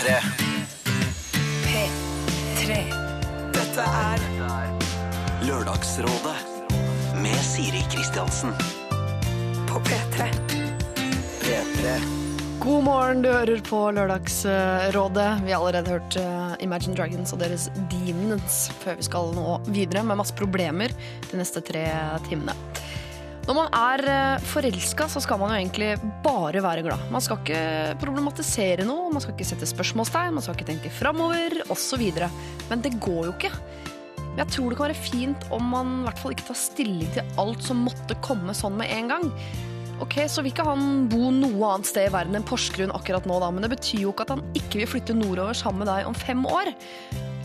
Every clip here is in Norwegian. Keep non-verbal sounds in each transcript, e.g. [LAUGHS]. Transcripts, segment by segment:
P3. P3. Dette er Lørdagsrådet med Siri Kristiansen. På P3. P3. God morgen, du hører på Lørdagsrådet. Vi har allerede hørt eh, Imagine Dragons og deres Demons før vi skal nå videre med masse problemer de neste tre timene. Når man er uh, forelska, så skal man jo egentlig bare være glad. Man skal ikke problematisere noe, man skal ikke sette spørsmålstegn, man skal ikke tenke framover osv. Men det går jo ikke. Jeg tror det kan være fint om man i hvert fall ikke tar stilling til alt som måtte komme sånn med en gang. Ok, Så vil ikke han bo noe annet sted i verden enn Porsgrunn akkurat nå, da, men det betyr jo ikke at han ikke vil flytte nordover sammen med deg om fem år.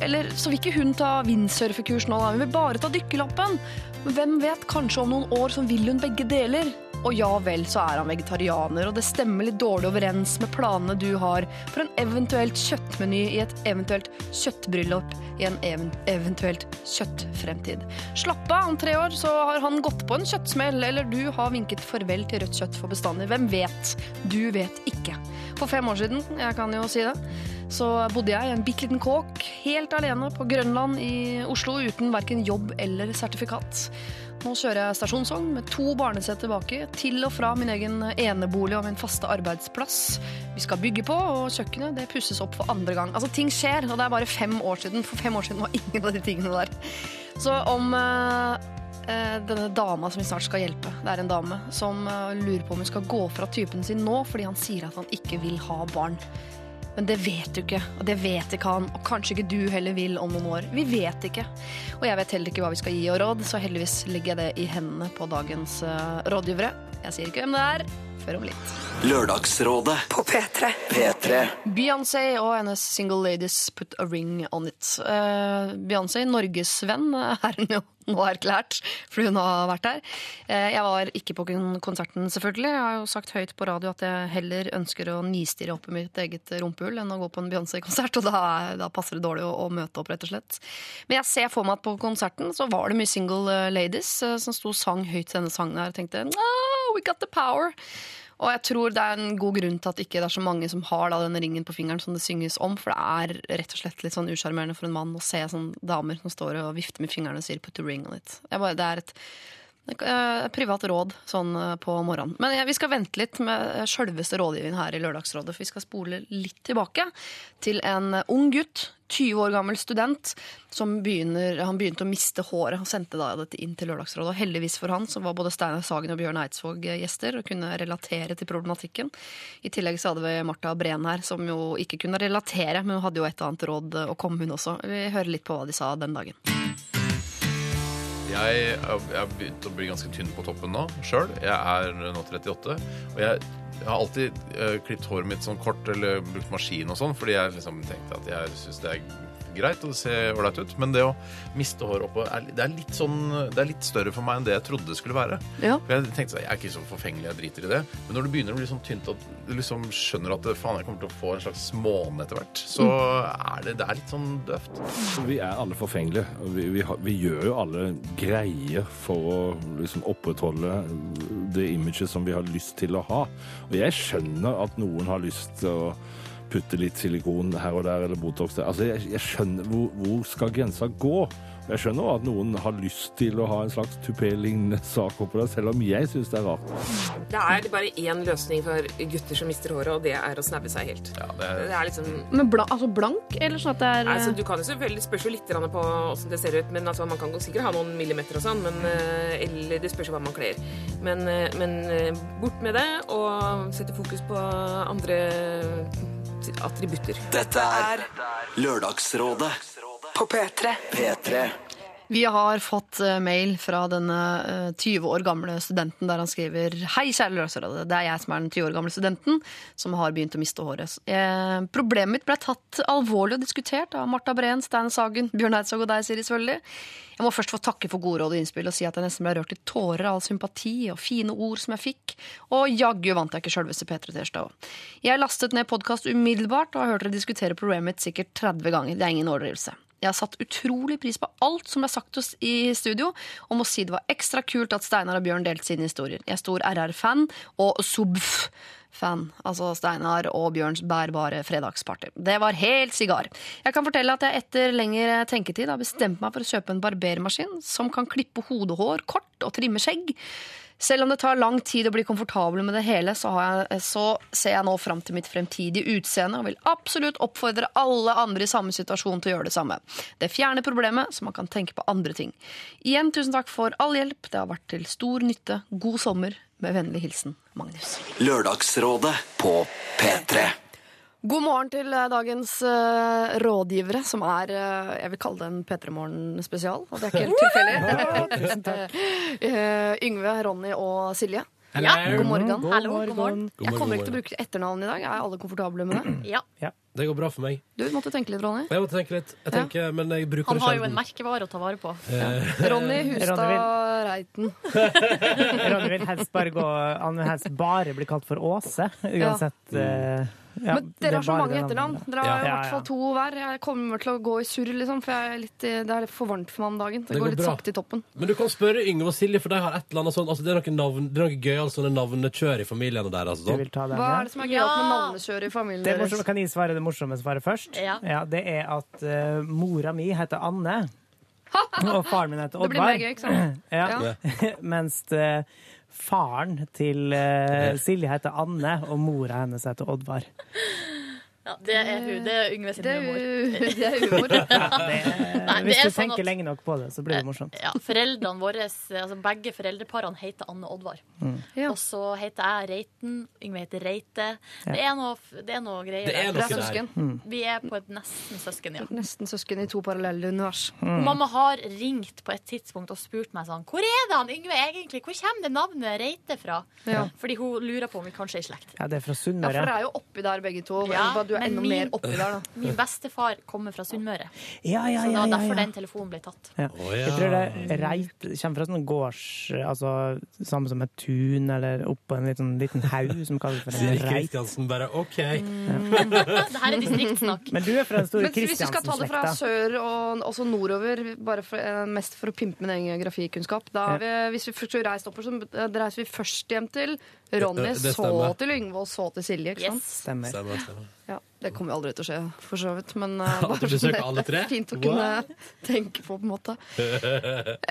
Eller så vil ikke hun ta windsurfekurs nå, da. Hun vil bare ta dykkerlappen. Men hvem vet, kanskje om noen år så vil hun begge deler. Og ja vel, så er han vegetarianer, og det stemmer litt dårlig overens med planene du har for en eventuelt kjøttmeny i et eventuelt kjøttbryllup i en even eventuelt kjøttfremtid. Slapp av, om tre år så har han gått på en kjøttsmell, eller du har vinket farvel til rødt kjøtt for bestandig. Hvem vet? Du vet ikke. For fem år siden, jeg kan jo si det, så bodde jeg i en bitte liten kåk helt alene på Grønland i Oslo uten verken jobb eller sertifikat. Nå kjører jeg stasjonsvogn med to barnesett tilbake til og fra min egen enebolig og min faste arbeidsplass. Vi skal bygge på, og kjøkkenet det pusses opp for andre gang. Altså, ting skjer, og det er bare fem år siden. For fem år siden var ingen av de tingene der. Så om eh, denne dama som vi snart skal hjelpe. Det er en dame som eh, lurer på om hun skal gå fra typen sin nå fordi han sier at han ikke vil ha barn. Men det vet du ikke, og det vet ikke han, og kanskje ikke du heller vil om noen år. Vi vet ikke. Og jeg vet heller ikke hva vi skal gi og råd, så heldigvis legger jeg det i hendene på dagens eh, rådgivere. Jeg sier ikke hvem det er, før om litt. Lørdagsrådet. På P3. P3. Beyoncé og hennes Single Ladies Put a Ring On It. Uh, Beyoncé, norgesvenn, [LAUGHS] er hun jo nå erklært, fordi hun har vært der. Eh, jeg var ikke på konserten, selvfølgelig. Jeg har jo sagt høyt på radio at jeg heller ønsker å nistirre opp i mitt eget rumpehull enn å gå på en Beyoncé-konsert, og da, da passer det dårlig å, å møte opp, rett og slett. Men jeg ser for meg at på konserten så var det mye single eh, ladies eh, som sto og sang høyt denne sangen her, og tenkte oh, we got the power. Og jeg tror det er en god grunn til at ikke det er så mange som har da, denne ringen på fingeren som det synges om, for det er rett og slett litt sånn usjarmerende for en mann å se sånne damer som står og vifter med fingrene og sier 'put the ring on it'. Bare, det er et privat råd sånn eh, på morgenen. Men vi skal vente litt med sjølveste rådgiveren her i Lørdagsrådet, for vi skal spole litt tilbake til en ung gutt, 20 år gammel student, som begynner, han begynte å miste håret. Han sendte da dette inn til Lørdagsrådet, og heldigvis for han så var både Steinar Sagen og Bjørn Eidsvåg gjester og kunne relatere til problematikken. I tillegg så hadde vi Marta Breen her, som jo ikke kunne relatere, men hun hadde jo et annet råd å komme, hun også. Vi hører litt på hva de sa den dagen. Jeg har begynt å bli ganske tynn på toppen nå sjøl. Jeg er nå 38. Og jeg, jeg har alltid uh, klippet håret mitt sånn kort eller brukt maskin og sånn, fordi jeg liksom tenkte at jeg syns det er greit og det ser ålreit ut. Men det å miste hår oppå er, det, er litt sånn, det er litt større for meg enn det jeg trodde det skulle være. Ja. For Jeg tenkte sånn, jeg er ikke så forfengelig, jeg driter i det. Men når det begynner å bli sånn tynt at du liksom skjønner at faen, jeg kommer til å få en slags måne etter hvert, så er det, det er litt sånn døvt. Vi er alle forfengelige. Vi, vi, vi gjør jo alle greier for å liksom opprettholde det imaget som vi har lyst til å ha. Og jeg skjønner at noen har lyst til å putte litt silikon her og der, eller Botox der. Altså, jeg, jeg skjønner hvor, hvor skal grensa gå? Jeg skjønner at noen har lyst til å ha en slags tupé-lignende sak oppå der, selv om jeg syns det er rart. Det er bare én løsning for gutter som mister håret, og det er å snabbe seg helt. Ja, det er, Det er liksom Men bla, altså blank, eller sånn at det er Altså, du kan jo selvfølgelig spørs jo litt på åssen det ser ut, men altså, man kan sikkert ha noen millimeter og sånn, men eh, Eller det spørs jo hva man kler. Men, eh, men eh, bort med det, og sette fokus på andre attributter. Dette er Lørdagsrådet. På P3. P3. Vi har fått eh, mail fra denne eh, 20 år gamle studenten der han skriver Hei, kjære Lørdagsrådet. Det er jeg som er den 20 år gamle studenten som har begynt å miste håret. Eh, problemet mitt ble tatt alvorlig og diskutert av Marta Breen, Stein Sagen, Bjørn Eidsvåg og deg, Siri, selvfølgelig. Jeg må først få takke for gode råd og innspill og si at jeg nesten ble rørt i tårer av all sympati og fine ord som jeg fikk. Og jaggu vant jeg ikke sjølveste P3 Tirsdag òg. Jeg lastet ned podkast umiddelbart og har hørt dere diskutere mitt sikkert 30 ganger. Det er ingen overdrivelse. Jeg har satt utrolig pris på alt som ble sagt oss i studio, og må si det var ekstra kult at Steinar og Bjørn delte sine historier. Jeg er stor RR-fan og SUBF. Fan. Altså Steinar og Bjørns bærbare fredagsparty. Det var helt sigar. Jeg kan fortelle at jeg etter lengre tenketid har bestemt meg for å kjøpe en barbermaskin som kan klippe hodehår kort og trimme skjegg. Selv om det tar lang tid å bli komfortabel med det hele, så, jeg, så ser jeg nå fram til mitt fremtidige utseende og vil absolutt oppfordre alle andre i samme situasjon til å gjøre det samme. Det fjerner problemet, så man kan tenke på andre ting. Igjen tusen takk for all hjelp. Det har vært til stor nytte. God sommer. Med vennlig hilsen Magnus. Lørdagsrådet på P3. God morgen til eh, dagens uh, rådgivere, som er uh, Jeg vil kalle det en P3 Morgen-spesial, og det er ikke helt tilfeldig. uh, [LAUGHS] Yngve, Ronny og Silje. God morgen. Hallo, god morgen. Jeg kommer ikke til å bruke etternavn i dag. Er alle komfortable med det? Ja. Det går bra for meg. Du måtte tenke litt, Ronny. Jeg måtte tenke litt. Jeg Ja. tenker, Men jeg bruker Han det har jo en merkevare å ta vare på. Ronny Hustad Ronny Reiten. [LAUGHS] Ronny vil helst bare gå Han vil helst bare bli kalt for Åse, uansett. eh, ja, Men er dere har så mange etternavn. Dere har Ja. i hvert fall to hver. Jeg kommer til å gå i surr, liksom, for jeg er litt, det er litt for varmt for meg om dagen. Det, Det går går litt bra. sakte i toppen. Men du kan spørre Yngve og Silje, for de har et eller annet sånt. altså det er noe, navn, det er noe gøyalt altså, navnekjør i familiene deres. Altså, Sånn. Hva er det som er gøyalt Ja. med navnekjør i familien Det er deres? morsomt. Kan jeg svare det morsomme svaret først? Ja. Det er at uh, mora mi heter Anne, og faren min heter Det blir mer Oddvar. gøy, ikke sant? [CLEARS THROAT] Ja. [LAUGHS] Mens uh, faren til uh, Silje heter Anne, og mora hennes heter Oddvar. Ja, det er hun. Det er Yngve sin humor. det er humor. Nei, hvis du sånn tenker sånn lenge nok på det, så blir det morsomt. Ja, foreldrene våre, altså begge foreldreparene heter Anne Oddvar. Oddvar. Ja. Og så heter jeg Reiten. Yngve heter Reite. Det er noe, det er noe greier Det er noe er der. søsken. Vi er på et nesten søsken, ja. Nesten søsken i to parallelle univers. Mamma har ringt på et tidspunkt og spurt meg sånn Hvor er det han Yngve egentlig? Hvor kommer det navnet Reite fra? Ja. Fordi hun lurer på om vi kanskje er i slekt. Ja, det er fra Ja, for jeg dere er jo oppi der begge to. Ja, bare du er men enda min- mer oppi der, da. Min bestefar kommer fra Sunnmøre, Ja, ja, så det ja, var ja, derfor den telefonen ble tatt. Ja. Jeg tror det reit, kommer fra sånn gårds... Altså samme som et tun, eller oppå en liten, liten haug som kalles for en Sier reit. Kristiansen bare OK. [LAUGHS] Det her er distriktssnakk. Men du er fra den store Men hvis vi skal ta det fra sør og også nordover, bare for, eh, mest for å pimpe min egen geografikunnskap da har vi, Hvis vi først skulle reist oppover, så reiser vi først hjem til Ronny, det, det så til Yngve og så til Silje. ikke sant? Yes. Stemmer. Stemmer, stemmer. Ja, Det kommer jo aldri til å skje, for så vidt. Men uh, bare? Det er fint å kunne [LAUGHS] tenke på, på en måte. [LAUGHS]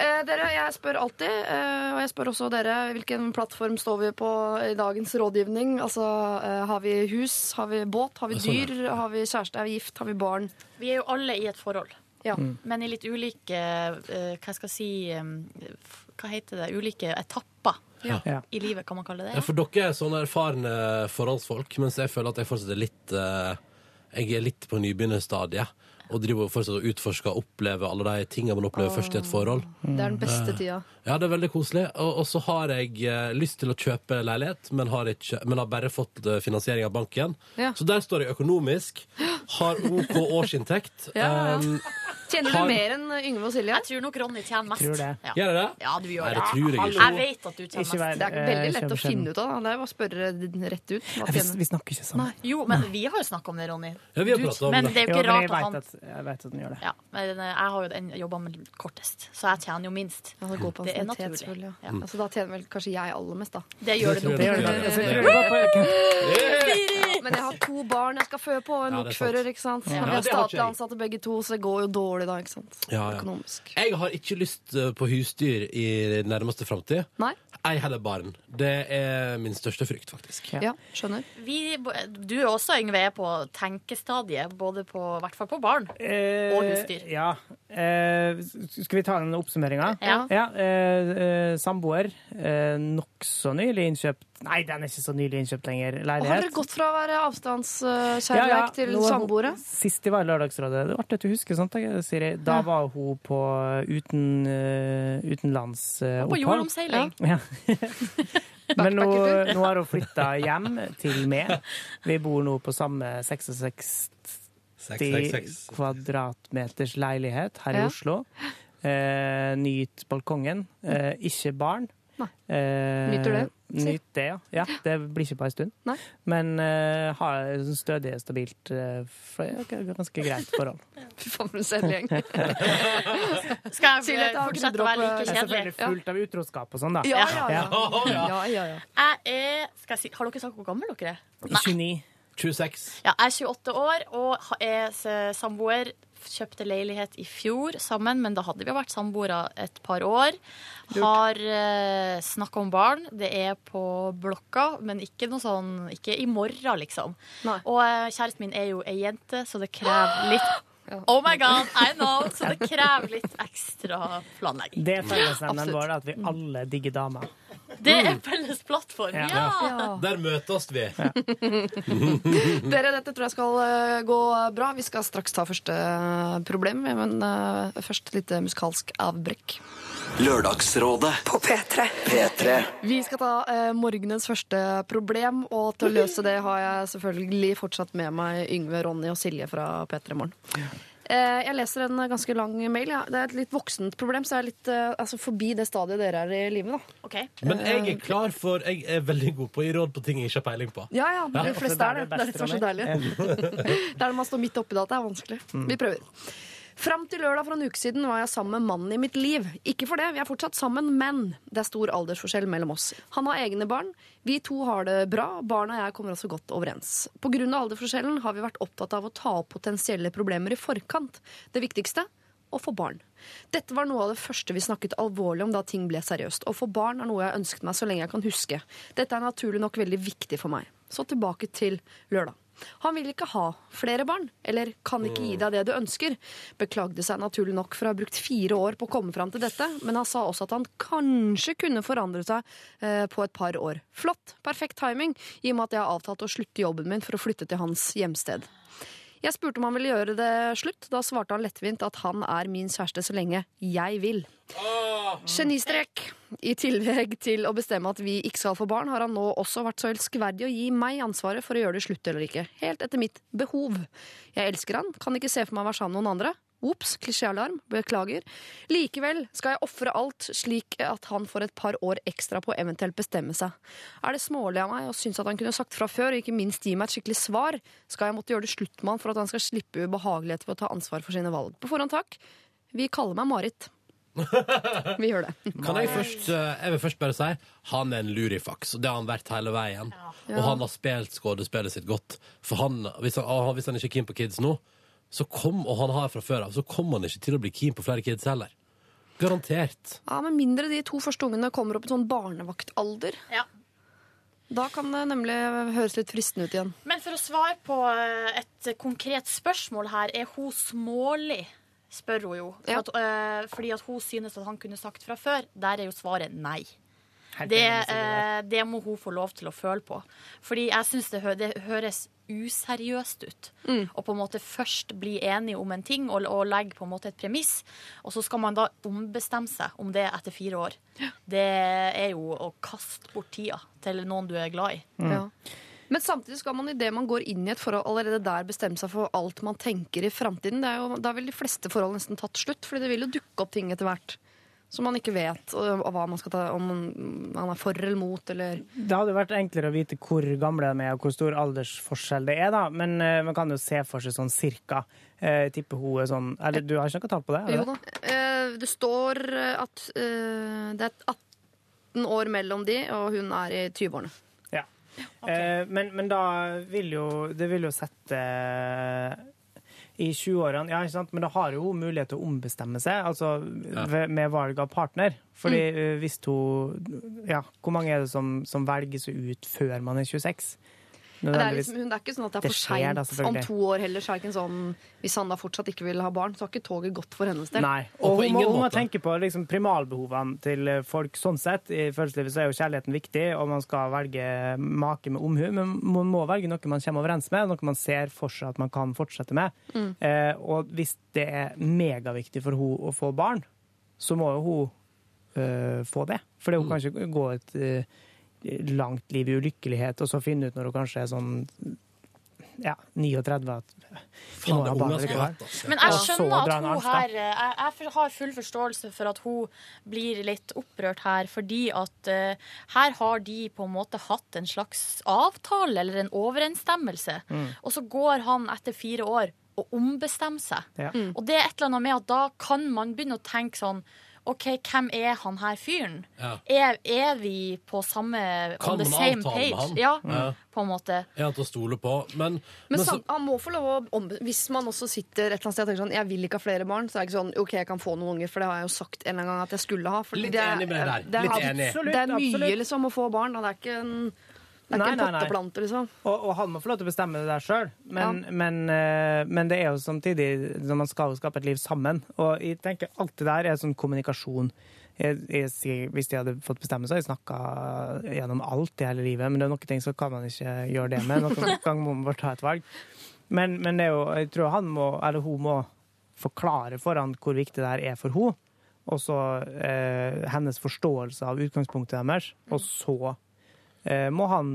Eh, dere, jeg spør alltid, eh, og jeg spør også dere, hvilken plattform står vi på i dagens rådgivning? Altså, eh, Har vi hus? Har vi båt? Har vi Sånn, dyr? Har vi kjæreste? Er vi gift? Har vi barn? Vi er jo alle i et forhold, Ja. men i litt ulike eh, Hva skal jeg si eh, Hva heter det? Ulike etapper Ja. i livet, kan man kalle det. Ja, for dere er sånne erfarne forholdsfolk, mens jeg føler at jeg fortsatt er litt uh, Jeg er litt på nybegynnerstadiet. Og driver fortsatt og utforsker og opplever alle de tingene man opplever først i et forhold. Det er den beste tida. Ja, det er veldig koselig. Og, og så har jeg eh, lyst til å kjøpe leilighet, men har, ikke, men har bare fått eh, finansiering av banken. Ja. Så der står jeg økonomisk. Har OK [LAUGHS] årsinntekt. Ja, ja. Um, Tjener Har- du mer enn Yngve og Silje? Jeg tror nok Ronny tjener mest. Tror det. Ja. gjør jeg det? ja, du gjør Nei, det. det tror jeg ikke. Jeg vet at du Ikke tjener vær- mest. Det er veldig Eh, lett å finne ut av. da. Det er bare å spørre rett ut. Hva Vi, tjener vi snakker ikke sammen. Nei. Jo, men vi har jo snakka om det, Ronny. Ja, vi har Du- pratet om men det. det er jo Jo, ikke men jeg rart at vet han at, jeg vet at den gjør det. ja, men eh, Jeg har jo den jobba med kortest, så jeg tjener jo minst. Ja, det går på Det er naturlig. Ja. Ja. Altså, da tjener vel kanskje jeg aller mest, da. Det gjør det tror nok. Det gjør det. Men jeg har to barn jeg skal føde på, og en er lokfører. ikke sant? Ja. Vi er har statlig ansatte begge to, så det går jo dårlig da. ikke sant? Ja, ja. Økonomisk. Jeg har ikke lyst eh, på husdyr i nærmeste framtid. Ei heller barn. Det er min største frykt, faktisk. Ja. Ja, skjønner. Vi, du er også, Yngve, er på tenkestadiet, både på, i hvert fall på barn. Eh, Og husdyr. Ja. Eh, skal vi ta den oppsummeringa? Ja. ja eh, samboer. Eh, Nokså nylig innkjøpt Nei, den er ikke så nylig innkjøpt lenger. Og har dere gått fra å være avstandskjærleik til samboere? Sist de var i Lørdagsrådet. Det var artig at du husker sånt, Siri. Da var hun på uten, uh, På utenlandsopphold. jordomseiling. Ja. [LAUGHS] Men nå, nå har hun flytta hjem til meg. Vi bor nå på samme 66 666. kvadratmeters leilighet her i Oslo. Eh, nyt balkongen. Eh, ikke barn. Eh, Nyter det, si. Nyter det, ja. ja. Det blir ikke på en stund. Nei. Men uh, har stødig, stabilt uh, ganske greit forhold. [LAUGHS] Fy faen, for en kjedelig gjeng. [LAUGHS] Skal jeg ta fortsette å være like Det kjedelig? selvfølgelig fullt av utroskap og sånn, da. Ja, ja, ja. Ja. [LAUGHS] ja, ja, ja. Jeg er skal jeg si, Har dere sagt hvor gammel dere er? 29. 26. Ja, jeg er 28 år og er samboer. Kjøpte leilighet i fjor sammen, men da hadde vi vært samboere et par år. Har eh, snakka om barn. Det er på blokka, men ikke noe sånn Ikke i morgen, liksom. Nei. Og eh, kjæresten min er jo ei jente, så det krever litt [GASPS] Oh my god, I know! Så det krever litt ekstra planlegging. Det er fellesnevneren vår, at vi alle digger damer. Det er felles plattform, Ja. ja! Ja. Der møtes vi. [LAUGHS] Dere, dette tror jeg skal eh, gå bra. Vi skal straks ta første eh, problem, men eh, først et lite musikalsk avbrekk. Lørdagsrådet På P3. P3 Vi skal ta eh, morgenens første problem, og til å løse det har jeg selvfølgelig fortsatt med meg Yngve, Ronny og Silje fra P3 Morgen. Eh, jeg leser en ganske lang mail. Ja. Det er et litt voksent problem, så jeg er litt eh, altså, forbi det stadiet dere er i livet. da. Okay. Men jeg er klar for Jeg er veldig god på å gi råd på ting jeg ikke har peiling på. Ja, ja, de Ja, fleste det er det. det er er så beste, deilig. [LAUGHS] [LAUGHS] Det er når man står midt oppi det at det er vanskelig. Vi prøver. Fram til lørdag for en uke siden var jeg sammen med mannen i mitt liv. Ikke for det, vi er fortsatt sammen, men det er stor aldersforskjell mellom oss. Han har egne barn, vi to har det bra, barna og jeg kommer også godt overens. Av aldersforskjellen har vi vært opptatt av å ta opp potensielle problemer i forkant. Det viktigste å få barn. Dette var noe av det første vi snakket alvorlig om da ting ble seriøst. Å få barn er noe jeg har ønsket meg så lenge jeg kan huske. Dette er naturlig nok veldig viktig for meg. Så tilbake til lørdag. Han vil ikke ha flere barn, eller kan ikke gi deg det du ønsker. Beklagde seg naturlig nok for å ha brukt fire år på å komme fram til dette, men han sa også at han kanskje kunne forandre seg eh, på et par år. Flott, perfekt timing, i og med at jeg har avtalt å slutte jobben min for å flytte til hans hjemsted. Jeg spurte om han ville gjøre det slutt. Da svarte han lettvint at han er min kjæreste så lenge jeg vil. Genistrek. I tillegg til å bestemme at vi ikke skal få barn, har han nå også vært så elskverdig å gi meg ansvaret for å gjøre det slutt eller ikke. Helt etter mitt behov. Jeg elsker han, kan ikke se for meg å være sammen med noen andre. Ops, klisjéalarm. Beklager. Likevel skal jeg ofre alt, slik at han får et par år ekstra på å eventuelt bestemme seg. Er det smålig av meg og syns at han kunne sagt fra før, og ikke minst gi meg et skikkelig svar? Skal jeg måtte gjøre det slutt med han for at han skal slippe ubehageligheter ved å ta ansvar for sine valg? På forhånd takk. Vi kaller meg Marit. [LAUGHS] Vi gjør det. Kan jeg først eh, Jeg vil først bare si han er en lurifaks, og det har han vært hele veien. Og han har spilt skuespillet sitt godt. For han, hvis han, hvis han ikke er keen på kids nå, så kom, og han har fra før av, så kommer han ikke til å bli keen på flere kids heller. Garantert. Ja, Med mindre de to første ungene kommer opp i sånn barnevaktalder. Ja. Da kan det nemlig høres litt fristende ut igjen. Men for å svare på eh, et konkret spørsmål her, er hun smålig? Spør hun jo. Ja. at, eh, fordi at hun synes at han kunne sagt fra før. Der er jo svaret nei. Det, enig eh, det må hun få lov til å føle på. Fordi jeg syns det, hø det høres useriøst ut. Å på en måte først bli enige om en ting og, og legge på en måte et premiss, og så skal man da ombestemme seg om det etter fire år. Det er jo å kaste bort tida til noen du er glad i. Ja. Men samtidig skal man i det man går inn i et forhold, allerede der bestemme seg for alt man tenker i framtiden. Det er jo- Da vil de fleste forhold nesten tatt slutt, fordi det vil jo dukke opp ting etter hvert. Som man ikke vet hva man skal ta, om man er for eller mot, eller Det hadde vært enklere å vite hvor gamle de er og hvor stor aldersforskjell det er, da. Men uh, man kan jo se for seg sånn cirka. Eh, Jeg tipper hun er sånn Eller du har ikke noe tall på det? Jo da. Uh, Det står at det er 18 år mellom de, og hun er i 20-årene. Ja. Eh, men, men da vil jo Det vil jo sette i 20-årene, ja, ikke sant? men da har jo hun mulighet til å ombestemme seg, altså ved, med valg av partner. Fordi mm. hvis hun Ja, hvor mange er det som, som velges ut før man er 26? Det er, liksom, det er ikke sånn at det er Det for seint om to år heller. Så er det ikke en sånn, hvis han da fortsatt ikke vil ha barn, så har ikke toget gått for hennes del. Nei. Og på Og hun må, ingen hun må tenke på liksom, primalbehovene til folk sånn sett. I følelseslivet så er jo kjærligheten viktig, og man skal velge make med omhu, men man må velge noe man kommer overens med, noe man ser for seg at man kan fortsette med. Eh, og hvis det er megaviktig for hun å få barn, så må jo hun øh, få det. For hun kan ikke gå et eh, langt liv i ulykkelighet og så finne ut når hun kanskje er sånn ja, 39 at Faen, det er vet, altså. Men jeg skjønner at hun her eh, Jeg, jeg har full forståelse for at hun blir litt opprørt her, fordi at uh, her har de på en måte hatt en slags avtale eller en overensstemmelse, Mm. og så går han etter fire år og ombestemmer seg. Ja. Og det er et eller annet med at da kan man begynne å tenke sånn OK, hvem er han her fyren? Ja. Er, er vi på samme Kan On the man same avtale med page? han? Ja, Ja. på en måte. Er han til å stole på? Men, Men men så, han må få lov å om, Hvis man også sitter et eller annet sted og tenker sånn Jeg vil ikke ha flere barn, så er det ikke sånn OK, jeg kan få noen unger, for det har jeg jo sagt en eller annen gang at jeg skulle ha. Litt det er- enig med deg der. Det er, Litt enig. Det er mye Absolutt. liksom å få barn, og det er ikke en det er Nei, ikke en potteplante, liksom. Og, og han må få lov til å bestemme det der sjøl, men, men, eh, men det er jo samtidig når man skal skape et liv sammen. Og jeg tenker alt det der er sånn kommunikasjon. Jeg, jeg, hvis de hadde fått bestemme, så hadde jeg snakka gjennom alt i hele livet, men det er noen ting så kan man ikke gjøre det med. Noen [LAUGHS] ganger må man bare ta et valg. Men, men det er jo, jeg tror han må, eller hun må forklare for han hvor viktig det her er for henne. Og så eh, hennes forståelse av utgangspunktet deres. Og så eh, må han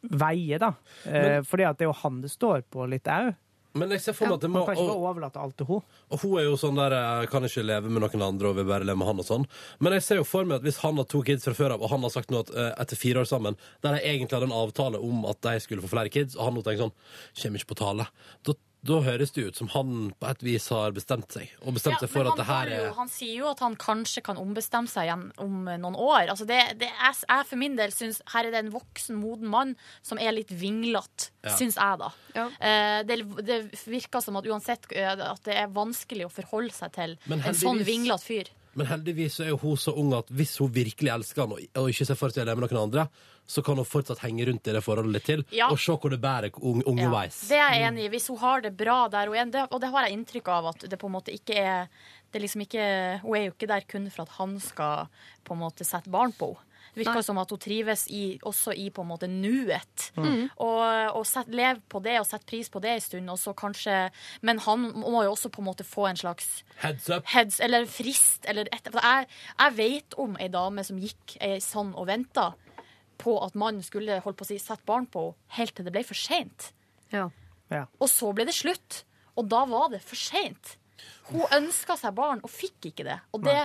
veie, da. Men, fordi at det er jo han det står på litt òg. men jeg ser for meg at det må Man kan ikke bare overlate alt til hun. og hun er jo sånn der Jeg kan ikke leve med noen andre og vil bare leve med han og sånn. Men jeg ser jo for meg at hvis han har to kids fra før av, og han har sagt nå at eh, etter fire år sammen, der de egentlig hadde en avtale om at de skulle få flere kids, og han nå tenker sånn Kommer ikke på tale. Da, da høres det ut som han på et vis har bestemt seg, og bestemt Ja, seg for at det her jo, er han sier jo at han kanskje kan ombestemme seg igjen om noen år. Altså det, det er, jeg for min del syns her er det en voksen, moden mann som er litt vinglete, Ja. syns jeg, da. Ja. Eh, det, det virker som at uansett eh, at det er vanskelig å forholde seg til en sånn vinglete fyr. Men heldigvis så er jo hun så ung at hvis hun virkelig elsker han og, og ikke ser for seg å leve med noen andre, så kan hun fortsatt henge rundt i det forholdet litt til, Ja. og se hvor det bærer unge, unge Ja, det er jeg enig i. Hvis hun har det bra der hun er, det, og det har jeg inntrykk av at det på en måte ikke er det er liksom ikke, Hun er jo ikke der kun for at han skal på en måte sette barn på henne. Det virker Nei. som at hun trives i, også i på en måte nuet. Mm. Og, og sett, leve på det og sette pris på det en stund. Og så kanskje, men han må jo også på en måte få en slags Heads up. heads, eller frist, eller et, for jeg, jeg vet om ei dame som gikk ei sånn og venta på at mannen skulle holdt på å si, sette barn på henne, helt til det ble for seint. Ja. Ja. Og så ble det slutt. Og da var det for seint. Hun ønska seg barn og fikk ikke det. Og det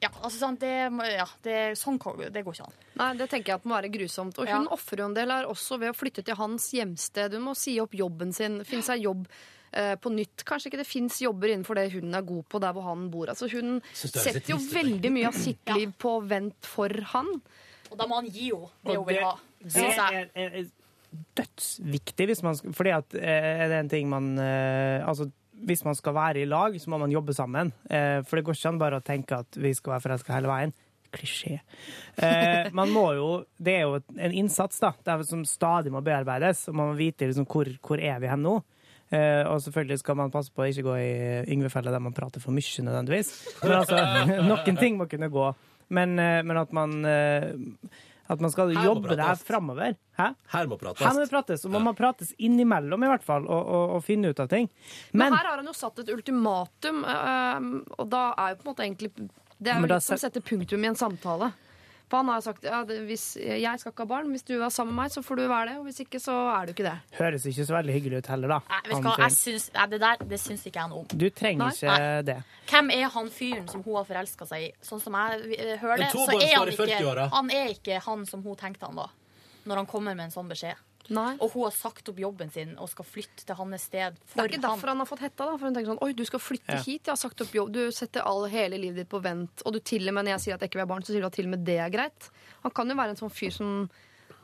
Ja, altså sånn, det, ja, det, sånn, det går ikke an. Nei, det tenker jeg at må være grusomt. Og hun Ja. ofrer jo en del her også ved å flytte til hans hjemsted. Hun må si opp jobben sin, finne seg jobb eh, på nytt. Kanskje ikke det fins jobber innenfor det hun er god på der hvor han bor. Altså Hun er setter jo veldig mye av sitt Ja. liv på vent for han. Og da må han gi henne det hun vil ha. det Synes jeg. er, er, er dødsviktig hvis man skal Fordi at eh, er det en ting man eh, Altså, hvis man skal være i lag, så må man jobbe sammen. Eh, for det går ikke an bare å tenke at vi skal være forelska hele veien. Klisjé. Eh, man må jo Det er jo en innsats, da, det er som stadig må bearbeides. Og man må vite liksom, hvor, hvor er vi hen nå. Uh, og selvfølgelig skal man passe på å ikke gå i Yngve-fella der man prater for mye, nødvendigvis. Men altså, [LAUGHS] noen ting må kunne gå. Men, uh, men at man eh, at man skal Her jobbe det her framover. Her må prates. Her må det prates, og man må prates innimellom, i hvert fall, og, og, og finne ut av ting. Men, Men her har han jo satt et ultimatum, og da er jo på en måte egentlig Det er jo litt som å sette punktum i en samtale. For han har sagt ja, det, hvis jeg skal ikke ha barn, hvis du er sammen med meg, så får du være det. Og hvis ikke, så er du ikke det. høres ikke så veldig hyggelig ut heller, da. Nei, vet hva, jeg syns, nei, det der det syns ikke jeg noe om. Du trenger Nei. ikke det. Hvem er han fyren som hun har forelska seg i? Sånn som jeg eh, hører det, så er han ikke, han er ikke han som hun tenkte han var. Når han kommer med en sånn beskjed. Nei. Og hun har sagt opp jobben sin og skal flytte til hans sted Det er ikke derfor han. han har fått hetta. da, for hun tenker sånn, Oi, du skal flytte Ja. hit. Jeg har sagt opp jobb. Du setter all, hele livet ditt på vent. Og du til og med når jeg sier at jeg ikke vil ha barn, så sier du at til og med det er greit. Han kan jo være en sånn fyr som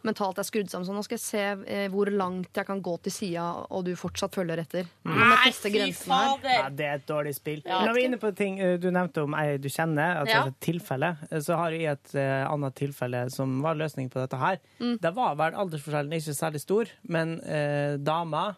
mentalt er skrudd sammen sånn. Nå skal jeg se eh, hvor langt jeg kan gå til sida, og du fortsatt følger etter. Mm. Nei, fy fader! her. Ja, det er et dårlig spill. Ja. Når vi er inne på ting eh, du nevnte om ei du kjenner, at Ja. et tilfelle, eh, så har jeg et uh, annet tilfelle som var løsning på dette her. Mm. Det var vel aldersforskjellen ikke særlig stor, men uh, dama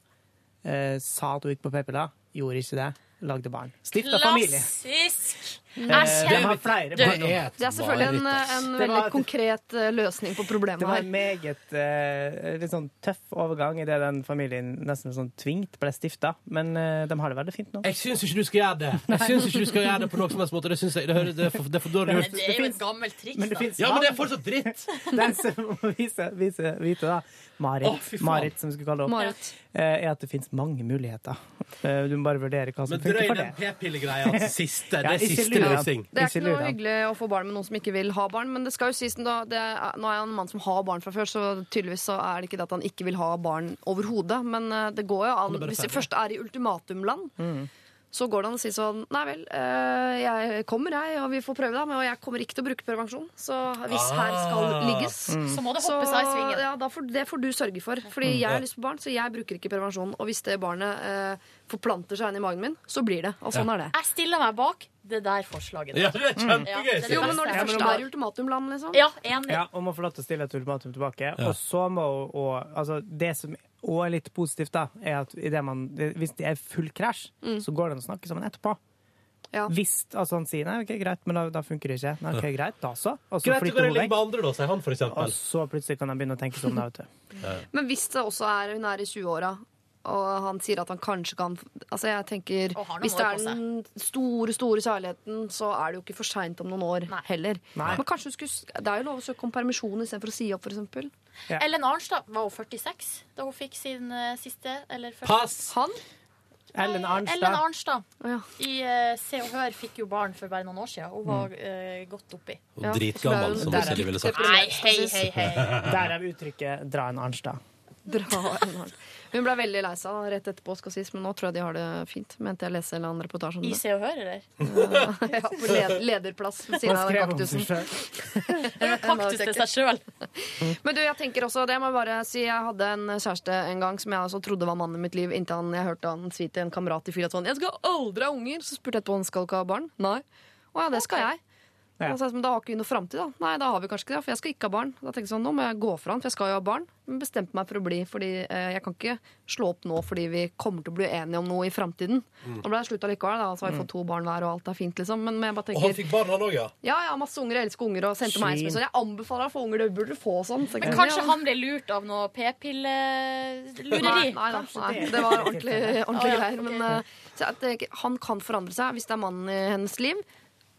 uh, sa at hun gikk på p-piller, gjorde ikke det, lagde barn. Stifta familie. Klassisk! Eh, Jeg De kjenner- har flere Det et Det er selvfølgelig en, en veldig var- konkret eh, løsning på problemet Det var en meget eh, litt sånn tøff overgang idet den familien nesten sånn tvingt ble stifta. Men de har det veldig fint nå. Jeg syns ikke du skal gjøre det. Jeg synes ikke du skal gjøre det på noen som helst måte. Det, jeg, det, hører, det, er, for, det er for dårlig Men gjort. det er jo et gammelt triks, Men det da. Ja, men det er fortsatt dritt! [LAUGHS] Den som må vise, vise, vite, da, Marit, oh. Marit som vi skulle kalle det Marit. eh, er at det finnes mange muligheter. Du må bare vurdere hva som funker for det. Men drøy den p-pillegreia til siste. Det er siste. Løsning. Det er Ikke noe hyggelig å få barn med noen som ikke vil ha barn, men det skal jo sies da, det er, Nå er jeg en mann som har barn fra før, så tydeligvis så er det ikke det at han ikke vil ha barn overhodet. Men eh, det går jo an Han Hvis det først er i ultimatumland, Mm. så går det an å si sånn Nei vel, eh, jeg kommer, jeg, og vi får prøve, da. Men jeg kommer ikke til å bruke prevensjon. Så hvis her skal Ah. ligges Mm. Så må det hoppe seg i svingen. ja, da får, det får du sørge for. Fordi jeg har lyst på barn, så jeg bruker ikke prevensjon. Og hvis det barnet eh, forplanter seg inn i magen min, så blir det. Og sånn er det. Jeg stiller meg bak det der forslaget. Ja, det er kjempegøy! Ja, det er det Jo, men når det Ja, først er ultimatumland, liksom. Ja, enig. Ja, og må få lov til å stille et ultimatum tilbake. Og så må og, altså, Det som òg er litt positivt, da, er at i det man, hvis det er full krasj, så går det an å snakke sammen etterpå. Ja. Hvis altså, han sier nei, ok, greit, men da, da funker det ikke. Nei, ok, greit, da så. Og så Greit, flytter hun vekk. andre, da, sier han, for Og så plutselig kan han begynne å tenke sånn. da, vet du. Men hvis det også er hun er i 20-åra, og han sier at han kanskje kan Altså, jeg tenker Hvis det er den store, store kjærligheten, så er det jo ikke for seint om noen år Nei. heller. Nei. Men kanskje du skulle Det er jo lov å søke om permisjon istedenfor å si opp, f.eks. Ja. Ellen Arnstad var jo 46 da hun fikk sin uh, siste eller første. Pass! Han? Ellen Arnstad. Ellen Arnstad. Oh, ja. i uh, Se og Hør fikk jo barn for bare noen år siden. Hun var uh, godt oppi. Ja, Dritgammel, som Silje ville sagt. Nei, hei, hei, hei. Der er uttrykket 'dra en Arnstad'. Dra innhold. Hun ble veldig lei seg rett etterpå, skal sies, men nå tror jeg de har det fint. Mente jeg leste en eller annen reportasje om I det. Se og Hør, eller? [LAUGHS] Ja, på led lederplass ved siden av kaktusen. [LAUGHS] Kaktus til seg sjøl. [LAUGHS] Men du, jeg tenker også, det må jeg bare si Jeg hadde en kjæreste en gang som jeg også trodde var mannen i mitt liv, inntil han, jeg hørte han si til en kamerat i fylla sånn 'Jeg skal aldri ha unger.' Så spurte jeg etterpå om han skal ikke ha barn. Nei. Å ja, det skal jeg. Ja. Så sånn, da har ikke vi noe framtid, da. Nei, da har vi kanskje ikke det, for jeg skal ikke ha barn. Da tenkte jeg sånn, nå må jeg gå fra han, for jeg skal jo ha barn. Men bestemte meg for å bli, fordi eh, jeg kan ikke slå opp nå fordi vi kommer til å bli enige om noe i framtiden. Mm. Nå ble det slutt allikevel, da, så har vi fått to barn hver, og alt er fint, liksom. Men, men jeg bare tenker Og han fikk barn, han òg, ja. ja, ja, masse unger, jeg elsker unger, og sendte meg en SMS. Jeg anbefaler deg å få unger, det burde du få sånn. Så Men kanskje ja. han ble lurt av noe p-pillelureri? nei, da, nei, det var ordentlig, ordentlig greier. Men eh, så jeg tenker, han kan forandre seg. Hvis det er mannen i hennes liv,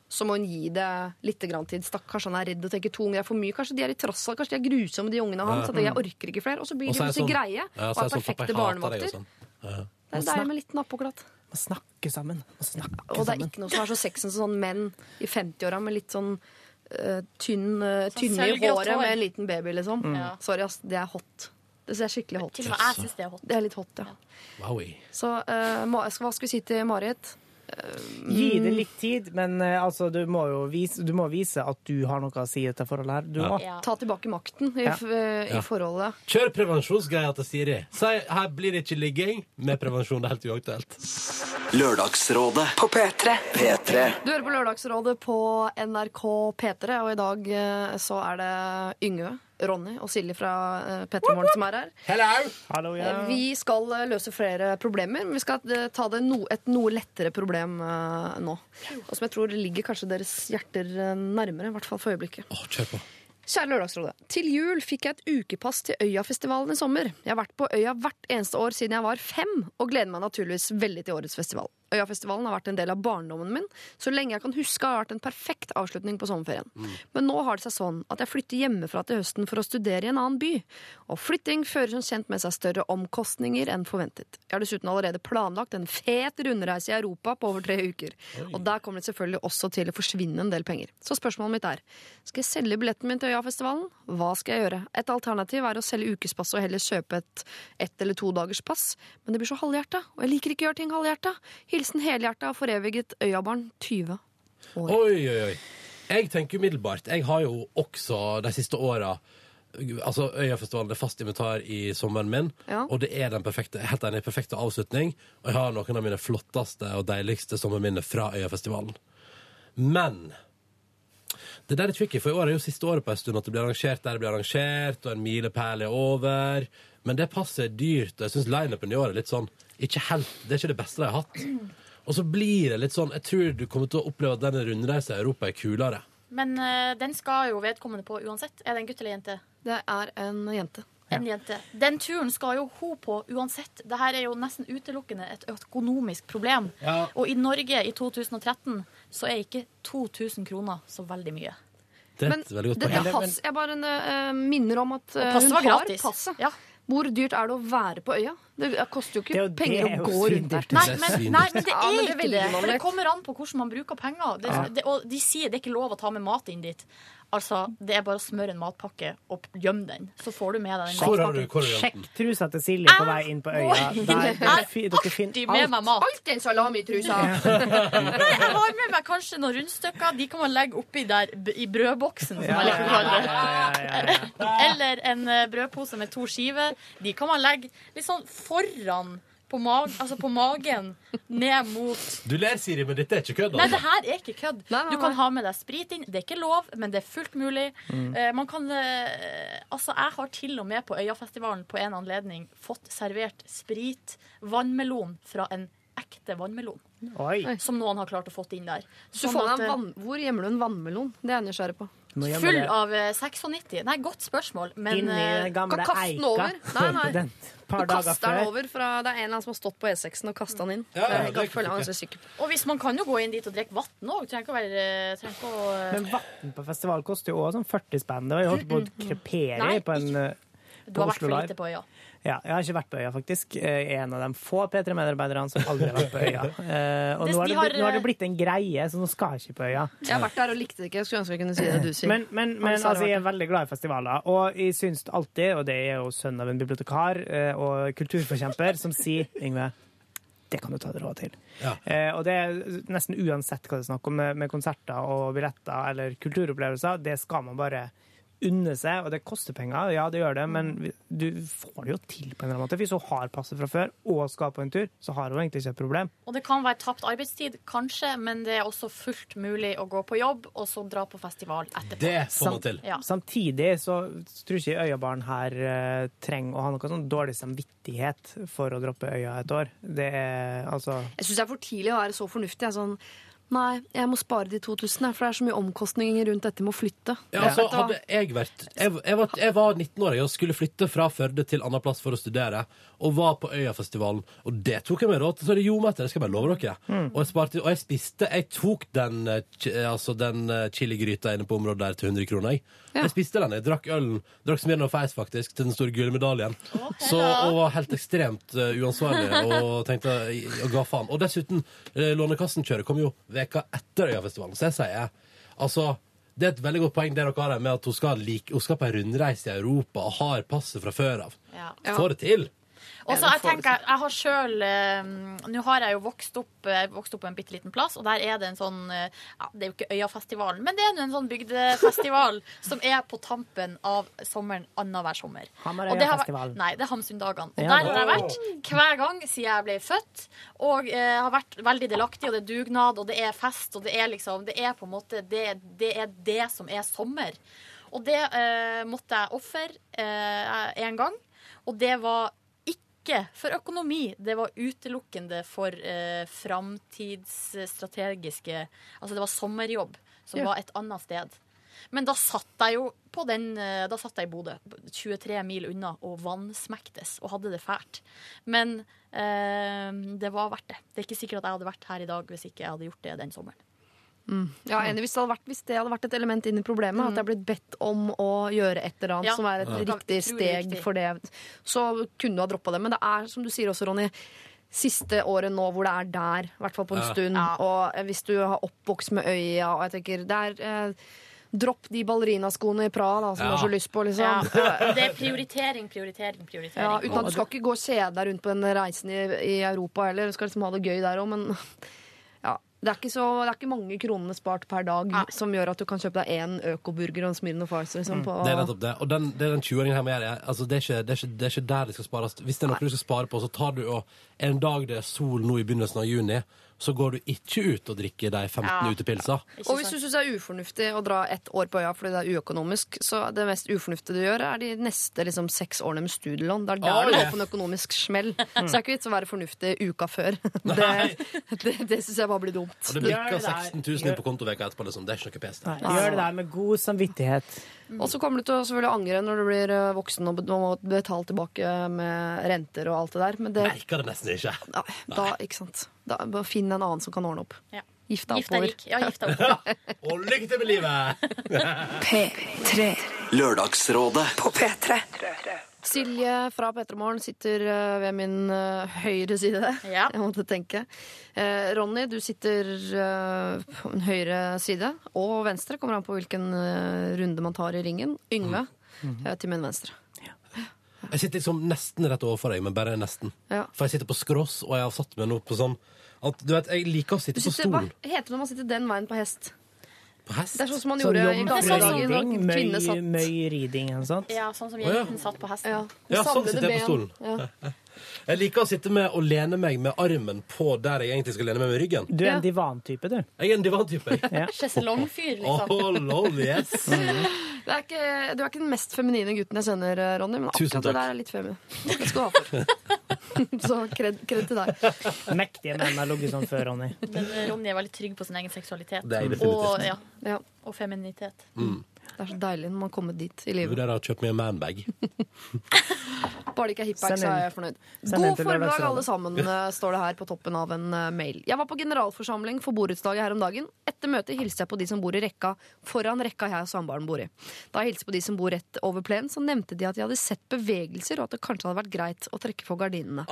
så må hun gi det litt grann tid. Stakkars, han er redd og tenker to unger er for mye. Kanskje de er i trassel, kanskje de er grusomme, de ungene hans. At jeg orker ikke flere. Og så blir Og de så plutselig sånn- greie Ja, og er det sånn, perfekte barnevakter. sånn. Det er deilig med litt nappåklatt. Man snakker sammen. snakker sammen Og det er ikke noe som er så sexy som sånn menn i 50-åra med litt sånn eh, tynn, uh, tynne i håret med en liten baby, liksom. Ja. Sorry, ass. Det er hot. Det er skikkelig hot. Til og med jeg syns det er hot. Det er litt hot, ja. Wowie. Så uh, skal- hva skulle vi si til Marit? Gi det litt tid, men uh, altså, du, må jo vise, du må vise at du har noe å si i dette forholdet her. Du Ja. må Ja. Ta tilbake makten i, Ja. eh, i forholdet. Kjør prevensjonsgreia til Siri. Si her blir det ikke ligging med prevensjon. Det er helt uaktuelt. Lørdagsrådet På P3. P3 Du hører på Lørdagsrådet på NRK P3, og i dag så er det Yngve, Ronny og Silje fra uh, P3 Morgen som er her. Hello! Hello, yeah. Vi skal eh, løse flere problemer, men vi skal eh, ta det no, et noe lettere problem eh, nå. Og som jeg tror ligger kanskje deres hjerter eh, nærmere, i hvert fall for øyeblikket. Oh, kjør på. Kjære Lørdagsrådet. Til jul fikk jeg et ukepass til Øyafestivalen i sommer. Jeg har vært på Øya hvert eneste år siden jeg var fem, og gleder meg naturligvis veldig til årets festival. Øyafestivalen har vært en del av barndommen min. Så lenge jeg kan huske har det vært en perfekt avslutning på sommerferien. Men nå har det seg sånn at jeg flytter hjemmefra til høsten for å studere i en annen by. Og flytting fører som kjent med seg større omkostninger enn forventet. Jeg har dessuten allerede planlagt en fet rundreise i Europa på over tre uker. Og der kommer det selvfølgelig også til å forsvinne en del penger. Så spørsmålet mitt er skal jeg selge billetten min til Øyafestivalen? Hva skal jeg gjøre? Et alternativ er å selge ukespass og heller kjøpe et ett eller to dagers pass. Men det blir så halvhjerta, og jeg liker ikke å gjøre ting halvhjerta. Hilsen helhjerta foreviget Øyabarn 20 år. Oi, oi, oi. Jeg tenker umiddelbart. Jeg har jo også de siste åra Altså, Øyafestivalen er fast inventar i sommeren min, Ja. og det er den perfekte, helt enig, perfekte avslutning. Og jeg har noen av mine flotteste og deiligste sommerminner fra Øyafestivalen. Men det der er tricky, for i år er jo siste året på en stund at det blir arrangert der det blir arrangert, og en milepæl er over. Men det passet er dyrt, og jeg syns lineupen i år er litt sånn ikke helt, Det er ikke det beste de har hatt. Og så blir det litt sånn Jeg tror du kommer til å oppleve at denne rundreisen i Europa er kulere. Men uh, den skal jo vedkommende på uansett. Er det en gutt eller jente? Det er en jente. En jente. Den turen skal jo hun på uansett. Dette er jo nesten utelukkende et økonomisk problem. Ja. Og i Norge i 2013 så er ikke 2000 kroner så veldig mye. Det er Men et veldig godt dette poeng. pass, jeg bare uh, minner om at passet hun var har gratis. passet. Ja. Hvor dyrt er det å være på øya? Det koster jo ikke Det er penger det å gå rundt der. Nei, men, nei, men det er men ikke det. For det kommer an på hvordan man bruker penger. Det, det, og de sier det er ikke lov å ta med mat inn dit. Altså, Det er bare å smøre en matpakke og gjemme den. Så får du med deg den Hvor har du, hvor har du Sjekk trusa til Silje på vei inn på øya. Der, der, dere Alltid finner med alt. meg mat. Alltid en salami i. [LAUGHS] Nei, jeg har med meg kanskje noen rundstykker. De kan man legge oppi der i brødboksen, som jeg liker å kalle det. [LAUGHS] Eller en eh, brødpose med to skiver. De kan man legge litt sånn foran på, mag altså på magen, ned mot Du ler, Siri, men dette er ikke kødd. Nei, det Altså. her er ikke kødd. Nei, nei, Du kan ha med deg sprit inn. Det er ikke lov, men det er fullt mulig. Mm. Eh, man kan eh, Altså, jeg har til og med på Øyafestivalen på en anledning fått servert sprit, vannmelon, fra en ekte vannmelon. Oi. Som noen har klart å få inn der. Sånn får at, eh, hvor gjemmer du en vannmelon? Det er jeg nysgjerrig på. Full av eh, 96. Nei, godt spørsmål, men Inni eh, gamle kan kaste den over. Nei, nei. [LAUGHS] Du kaster den over fra Det er en eller annen som har stått på E6-en og kasta den inn. Ja, ja, det er, det er føler på. Og hvis man kan jo gå inn dit og drikke vann òg. Trenger ikke å være trenger ikke å, eh, Men vann på festival koster jo òg sånn 40 spenn. Det har jo holdt på å krepere Nei, i på en eh, Du har vært for lite på øya. Ja, jeg har ikke vært på øya, faktisk. Jeg er En av de få P3-medarbeiderne som aldri har vært på øya. [LAUGHS] Eh, Og nå har det, blitt, nå har det eh, blitt en greie, så nå skal jeg ikke på øya. Jeg har vært der og likte det ikke. Jeg skulle ønske jeg kunne si det du sier. Men, men, men altså, jeg er veldig glad i festivaler, og jeg syns alltid, og det er jo sønn av en bibliotekar eh, og kulturforkjemper, som sier Yngve, det kan du ta deg råd til. Ja. Eh, og det er nesten uansett hva det er snakk om med, med konserter og billetter eller kulturopplevelser, det skal man bare unne seg, og det koster penger, ja det gjør det, men du får det jo til på en eller annen måte. Hvis hun har passet fra før og skal på en tur, så har hun egentlig ikke et problem. Og det kan være tapt arbeidstid, kanskje, men det er også fullt mulig å gå på jobb og så dra på festival etterpå. Det får man til. Ja. Samtidig så tror ikke jeg Øyabarn her uh, trenger å ha noe sånn dårlig samvittighet for å droppe Øya et år. Det er altså Jeg syns det er for tidlig å være så fornuftig. Jeg sånn Nei, jeg må spare de 2000, jeg, for det er så mye omkostninger rundt dette med å flytte. Ja, altså, hadde jeg vært Jeg, jeg, var, jeg var 19 år og skulle flytte fra Førde til annen plass for å studere, og var på Øyafestivalen, og det tok jeg meg råd til. Så det gjorde meg etter, det skal jeg bare love dere. Og, jeg sparte, og jeg spiste Jeg tok den, eh, chi- altså den eh, chiligryta inne på området der til 100 kroner. Jeg, jeg spiste den. Jeg drakk ølen. Drakk Smirnov og Feis, faktisk, til den store gule gullmedaljen. Så, og var helt ekstremt eh, uansvarlig og tenkte og ga faen. Og dessuten, uh, Lånekassen-kjøret kom jo veka etter Øyafestivalen, så jeg sier altså det er et veldig godt poeng det dere har her med at hun skal, like, hun skal på en rundreise i Europa og har passet fra før av. Ja. Får det til! Og så jeg tenker, jeg har sjøl Nå har jeg jo vokst opp, vokst opp på en bitte liten plass, og der er det en sånn eh, ja, Det er jo ikke Øyafestivalen, men det er en sånn bygdefestival [LAUGHS] som er på tampen av sommeren annenhver sommer. Hamarøya Og det har vært- festival. Nei, det er Hamsundagene. Og Ja. der har jeg vært hver gang siden jeg ble født, og eh, har vært veldig delaktig, og det er dugnad, og det er fest, og det er liksom Det er på en måte Det, det er det som er sommer. Og det eh, måtte jeg ofre eh, en gang, og det var ikke for økonomi, det var utelukkende for eh, framtidsstrategiske Altså det var sommerjobb, som Ja. var et annet sted. Men da satt jeg jo på den eh, Da satt jeg i Bodø, 23 mil unna, og vannsmektes og hadde det fælt. Men eh, det var verdt det. Det er ikke sikkert at jeg hadde vært her i dag hvis ikke jeg hadde gjort det den sommeren. Ja, enig, hvis, det hadde vært, hvis det hadde vært et element inn i problemet, at jeg er blitt bedt om å gjøre et eller annet Ja. som er et Ja. riktig steg for det, så kunne du ha droppa det. Men det er, som du sier også, Ronny, siste året nå hvor det er der, i hvert fall på en Ja. stund. Ja. Og eh, hvis du har oppvokst med øya, og jeg tenker det er eh, Dropp de ballerinaskoene i Praha da, som Ja. du har så lyst på, liksom. Ja. [LAUGHS] Det er prioritering, prioritering, prioritering. Ja, uten at du skal ikke gå og kjede deg rundt på den reisen i, i Europa heller. Du skal liksom ha det gøy der òg, men. Det er, ikke så, det er ikke mange kronene spart per dag Nei. som gjør at du kan kjøpe deg én økoburger og en Smirnoff Ice. Liksom, mm. Det er nettopp det. Og den, det er den 20-åringen her med er, altså det, er ikke, det, er ikke, det er ikke der det skal spares. Hvis det er noe du skal spare på, så tar du og en dag det er sol nå i begynnelsen av juni, så går du ikke ut og drikker de 15 Ja. utepilsa. Og hvis du syns det er ufornuftig å dra ett år på øya fordi det er uøkonomisk, så det mest ufornuftige du gjør, er de neste liksom, seks årene med studielån. Det er der Ah, du går på en økonomisk smell. [LAUGHS] Så det er ikke vits å være fornuftig uka før. [LAUGHS] Det, det, det syns jeg bare blir dumt. Og det der. 16 000 inn på kontoveka etterpå. Liksom. Det er ikke noe pes. Gjør det der med god samvittighet. Og så kommer du til å selvfølgelig angre når du blir eh, voksen og må betale tilbake med renter og alt det der. Men det, Merker det nesten ikke. da, da, ikke sant. Da, bare finn en annen som kan ordne opp. Ja. Gifta oppover. Ja, gift deg oppover. [LAUGHS] Og lykke til med livet! P3 Lørdagsrådet på P3. Silje fra P3 Morgen sitter eh, ved min eh, høyre side. Ja. [LAUGHS] Jeg måtte tenke. Eh, Ronny, du sitter på min høyre side. Og venstre. Kommer an på hvilken runde man tar i ringen. Yngve mm. til min venstre. Jeg sitter liksom nesten rett overfor deg, men bare nesten. Ja. For jeg sitter på skross, og jeg har satt meg nå på sånn at, Du vet, jeg liker å Du sitte på stolen. hva heter det når man sitter den veien på hest? Hest. Det er sånn som man Sånn gjorde i gamle dager. når møy, eller sånt. Ja, sånn som ja. jenten satt på hesten. Ja, Ja, sånn sitter jeg på stolen. [LAUGHS] Jeg liker å sitte med og lene meg med armen på der jeg egentlig skal lene meg med ryggen. Du er en divantype, du. Jeg er en divantype. [LAUGHS] Ja. Sjeselongfyr, Oh, liksom. lol, yes. [LAUGHS] Det er ikke, du er ikke den mest feminine gutten jeg kjenner, eh, Ronny, men akkurat det der er litt feminin. Det skal du ha for. [LAUGHS] Så kred, kred til deg. Mektige menn har ligget sånn før, Ronny. Men eh, Ronny er veldig trygg på sin egen seksualitet. Det er og, ja, Ja, og feminitet. Det er så deilig når man kommer dit i livet. vurderer å kjøpe meg en manbag. [LAUGHS] Bare det ikke er hipbag, så er jeg fornøyd. Send God til formiddag, alle sammen, eh, står det her på toppen av en eh, mail. Jeg var på generalforsamling for borettslaget her om dagen. Etter møtet hilste jeg på de som bor i rekka foran rekka jeg og samboeren bor i. Da jeg hilste på de som bor rett over plenen, så nevnte de at de hadde sett bevegelser, og at det kanskje hadde vært greit å trekke for gardinene.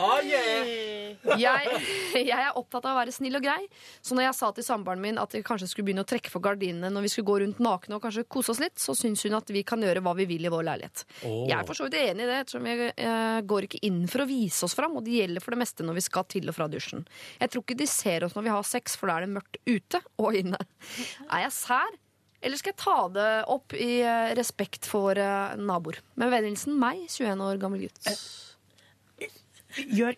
Jeg, jeg er opptatt av å være snill og grei, så når jeg sa til samboeren min at vi kanskje skulle begynne å trekke for gardinene når vi skulle gå rundt nakne og kanskje kose oss litt, så syns hun at vi kan gjøre hva vi vil i vår leilighet. Oh. Jeg er for så vidt enig i det, ettersom vi eh, går ikke inn for å vise oss fram, og det gjelder for det meste når vi skal til og fra dusjen. Jeg tror ikke de ser oss når vi har sex, for da er det mørkt ute og inne. Er jeg sær? Eller skal jeg ta det opp i eh, respekt for eh, naboer? Med vennelsen meg, 21 år gammel gutt. Gjør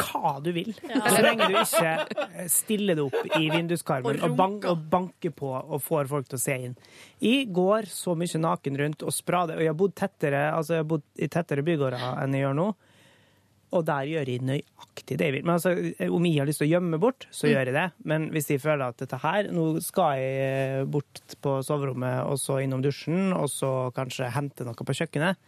hva du vil, så lenge du ikke eh, stiller det opp i vinduskarmen Og bank, og banker på og får folk til å se inn. Jeg går så mye naken rundt og sprader, og jeg har bodd tettere, altså jeg har bodd i tettere bygårder enn jeg gjør nå. Og der gjør jeg nøyaktig det jeg vil. Men altså, om jeg har lyst til å gjemme bort, så gjør jeg det. Men hvis jeg føler at dette her Nå skal jeg eh, bort på soverommet, og så innom dusjen, og så kanskje hente noe på kjøkkenet.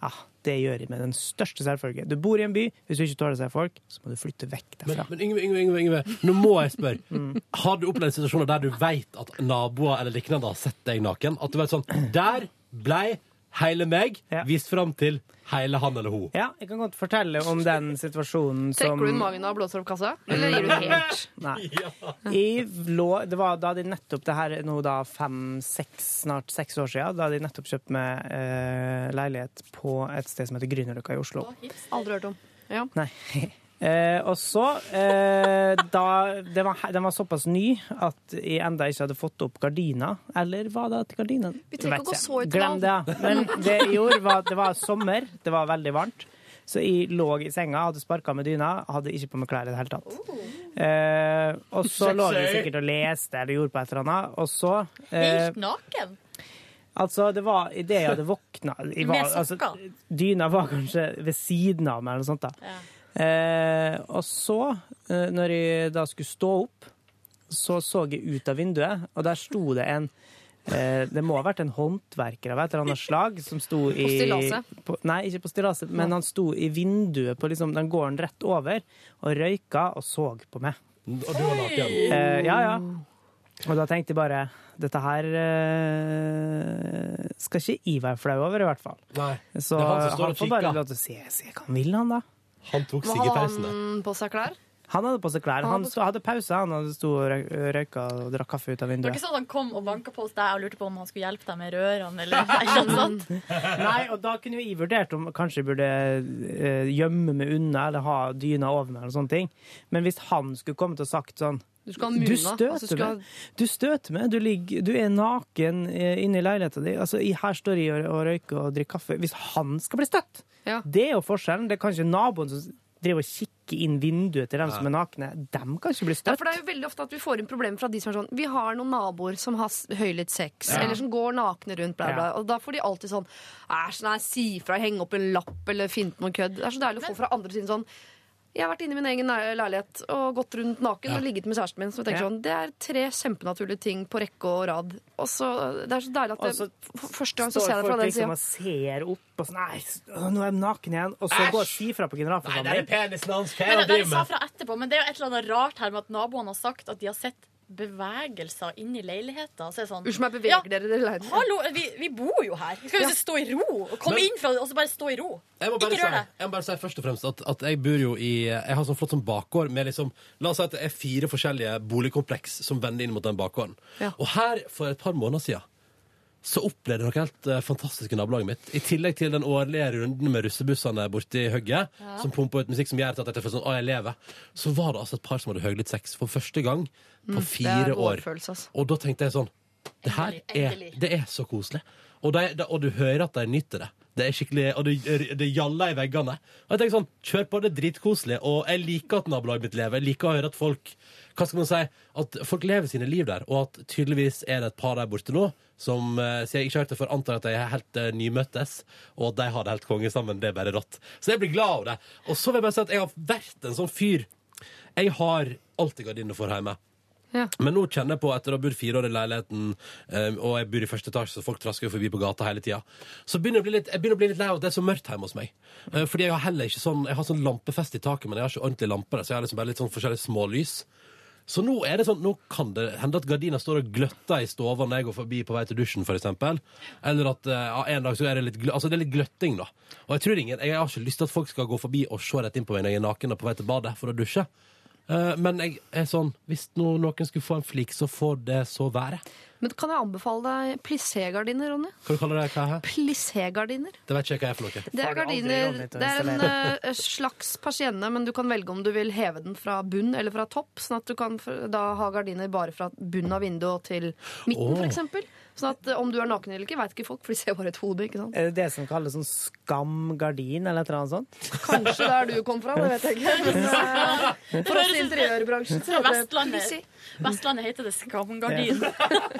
Ja, det gjør jeg med den største selvfølge. Du bor i en by, hvis du ikke tåler å se folk, så må du flytte vekk derfra. men Yngve, Yngve, Yngve, Yngve, nå må jeg spørre. Har du opplevd situasjoner der du vet at naboer eller lignende har sett deg naken? At du vet sånn Der blei hele meg Ja. vist fram til hele han eller hun. Ja, jeg kan godt fortelle om den situasjonen som Trekker du ut magen og blåser opp kassa? Eller gir du helt? [LAUGHS] Nei. [LAUGHS] Jeg lå, det var da de nettopp, det her er nå da fem, seks, snart seks år siden, da de nettopp kjøpte meg eh, leilighet på et sted som heter Grünerløkka i Oslo. Aldri hørt om. Ja. Nei. [LAUGHS] Eh, og så eh, da det var, Den var såpass ny at jeg enda ikke hadde fått opp gardina. Eller var det at gardina Vi trenger ikke å gå så i Glem det. Men det jeg gjorde, var det var sommer, det var veldig varmt. Så jeg lå i senga, hadde sparka med dyna, hadde ikke på meg klær i det hele tatt. Eh, og så lå jeg sikkert og leste eller gjorde på et eller annet, og så eh, Helt naken. Altså, det var idet jeg hadde våkna jeg var, Med altså, sokker? Dyna var kanskje ved siden av meg, eller noe sånt. da. Ja. Eh, og så, eh, når jeg da skulle stå opp, så så jeg ut av vinduet, og der sto det en eh, Det må ha vært en håndverker av et eller annet slag som sto i stillaset? på, Nei, ikke på stillaset, men han sto i vinduet på liksom, den gården rett over og røyka og så på meg. Og du var naken. Eh, ja, ja. Og da tenkte jeg bare Dette her eh, skal ikke jeg være flau over, i hvert fall. Nei. Så Det han han får bare lov til å se, se hva han vil, han da. Han tok sikkert pausen i hadde der. han på seg klær? Han hadde på seg klær. Han Han hadde på stod, hadde pause, han hadde sto og røy- røyka og drakk kaffe ut av vinduet. Det var ikke sånn at han kom og banka på hos deg og lurte på om han skulle hjelpe deg med rørene, eller [LAUGHS] noe sånt? Nei, og da kunne jo jeg vurdert om kanskje jeg burde eh, gjemme meg unna eller ha dyna over meg, eller sånne ting. Men hvis han skulle kommet og sagt sånn Du skal ha Du støter altså, du skal... meg. Du støter meg. Du, ligger, du er naken eh, inne i leiligheten din. Altså, her står jeg og, og røyker og drikker kaffe. Hvis han skal bli støtt, Ja. det er jo forskjellen. Det er kanskje naboen som driver og kikker inn vinduet til dem som er nakne, dem kan ikke bli støtt. Ja, for det er jo veldig ofte at vi får inn problemer fra de som er sånn Vi har noen naboer som har høylytt sex, Ja. eller som går nakne rundt, bla, bla. Ja. Og da får de alltid sånn Æsj, nei, si fra, henge opp en lapp, eller finn på noe kødd. Det er så deilig å få fra andre siden sånn jeg har vært inne i min egen leilighet og gått rundt naken og ligget med kjæresten min. Så jeg tenker Ja. sånn, Det er tre kjempenaturlige ting på rekke og rad. Og så, Det er så deilig at det, første gang så Står ser jeg det fra folk liksom og ser opp og sånn Nei, nå er jeg naken igjen. Og så går si fra på generalforsamling. penisen hans. Hva Men det, er sa fra etterpå, men det er jo et eller annet rart her med at naboene har sagt at de har sett bevegelser inni leiligheter Så er det sånn Unnskyld meg, beveger Ja, dere dere i leiligheten? Hallo, vi, vi bor jo her. Vi skal jo Ja. stå i ro. Komme Men- inn fra og så bare stå i ro. Jeg må, bare Ikke rør deg. jeg må bare si først og fremst at, at jeg bor jo i Jeg har sånn flott sånn bakgård med liksom La oss si at det er fire forskjellige boligkompleks som vender inn mot den bakgården. Ja. Og her, for et par måneder siden, så opplevde jeg noe helt eh, fantastisk i nabolaget mitt. I tillegg til den årlige runden med russebussene borti hugget, som pumper ut musikk som gjør at jeg føler sånn, å, jeg lever, så var det altså et par som hadde høylytt sex for første gang på fire det er år. følelse, altså. Og da tenkte jeg sånn Det her er, endelig. det er så koselig. Og, de, de, og du hører at de nyter det. Det er skikkelig, Og det, det gjaller i veggene. Og jeg tenker sånn, Kjør på, det er dritkoselig. Og jeg liker at nabolaget mitt lever. Jeg liker å høre at folk hva skal man si, at folk lever sine liv der, og at tydeligvis er det et par der borte nå som eh, siden jeg ikke har hørt det før, antar at de er helt uh, nymøttes, og at de har det helt konge sammen. Det er bare rått. Så jeg blir glad av det. Og så vil jeg bare si at jeg har vært en sånn fyr. Jeg har alltid gardiner for hjemme. Ja. Men nå kjenner jeg på, etter å ha bodd fire år i leiligheten, um, og jeg bor i første etasje, så folk trasker jo forbi på gata hele tida, så begynner jeg, litt, jeg begynner å bli litt lei av at det er så mørkt hjemme hos meg. Uh, fordi jeg har heller ikke sånn Jeg har sånn lampefest i taket, men jeg har ikke ordentlig lampe, så jeg har liksom bare litt sånn forskjellige smålys. Så nå er det sånn, nå kan det hende at gardina står og gløtter i stua når jeg går forbi på vei til dusjen, eksempel. Eller at eh, ja, en dag så er det litt, glø- altså det er litt gløtting, da. Og jeg tror ingen, jeg har ikke lyst til at folk skal gå forbi og se rett inn på meg når jeg er naken og på vei til badet for å dusje. Eh, men jeg er sånn, hvis noen skulle få en flik, så får det så være. Men kan jeg anbefale deg plissé-gardiner, Ronny? Hva kaller du det? Hva her? Plissé-gardiner. Det vet ikke jeg hva er for noe. Det er gardiner Det er en eh, slags persienne, men du kan velge om du vil heve den fra bunn eller fra topp. Sånn at du kan da ha gardiner bare fra bunnen av vinduet til midten, oh. for Sånn at eh, om du er naken eller ikke, veit ikke folk, for de ser bare et hode. ikke sant? Er det det som kalles sånn skamgardin, eller et eller annet sånt? Kanskje der du kom fra, det vet jeg ikke. [LAUGHS] Men eh, for oss i interiørbransjen så heter det Vestlandet. Vestlandet heter det skamgardin.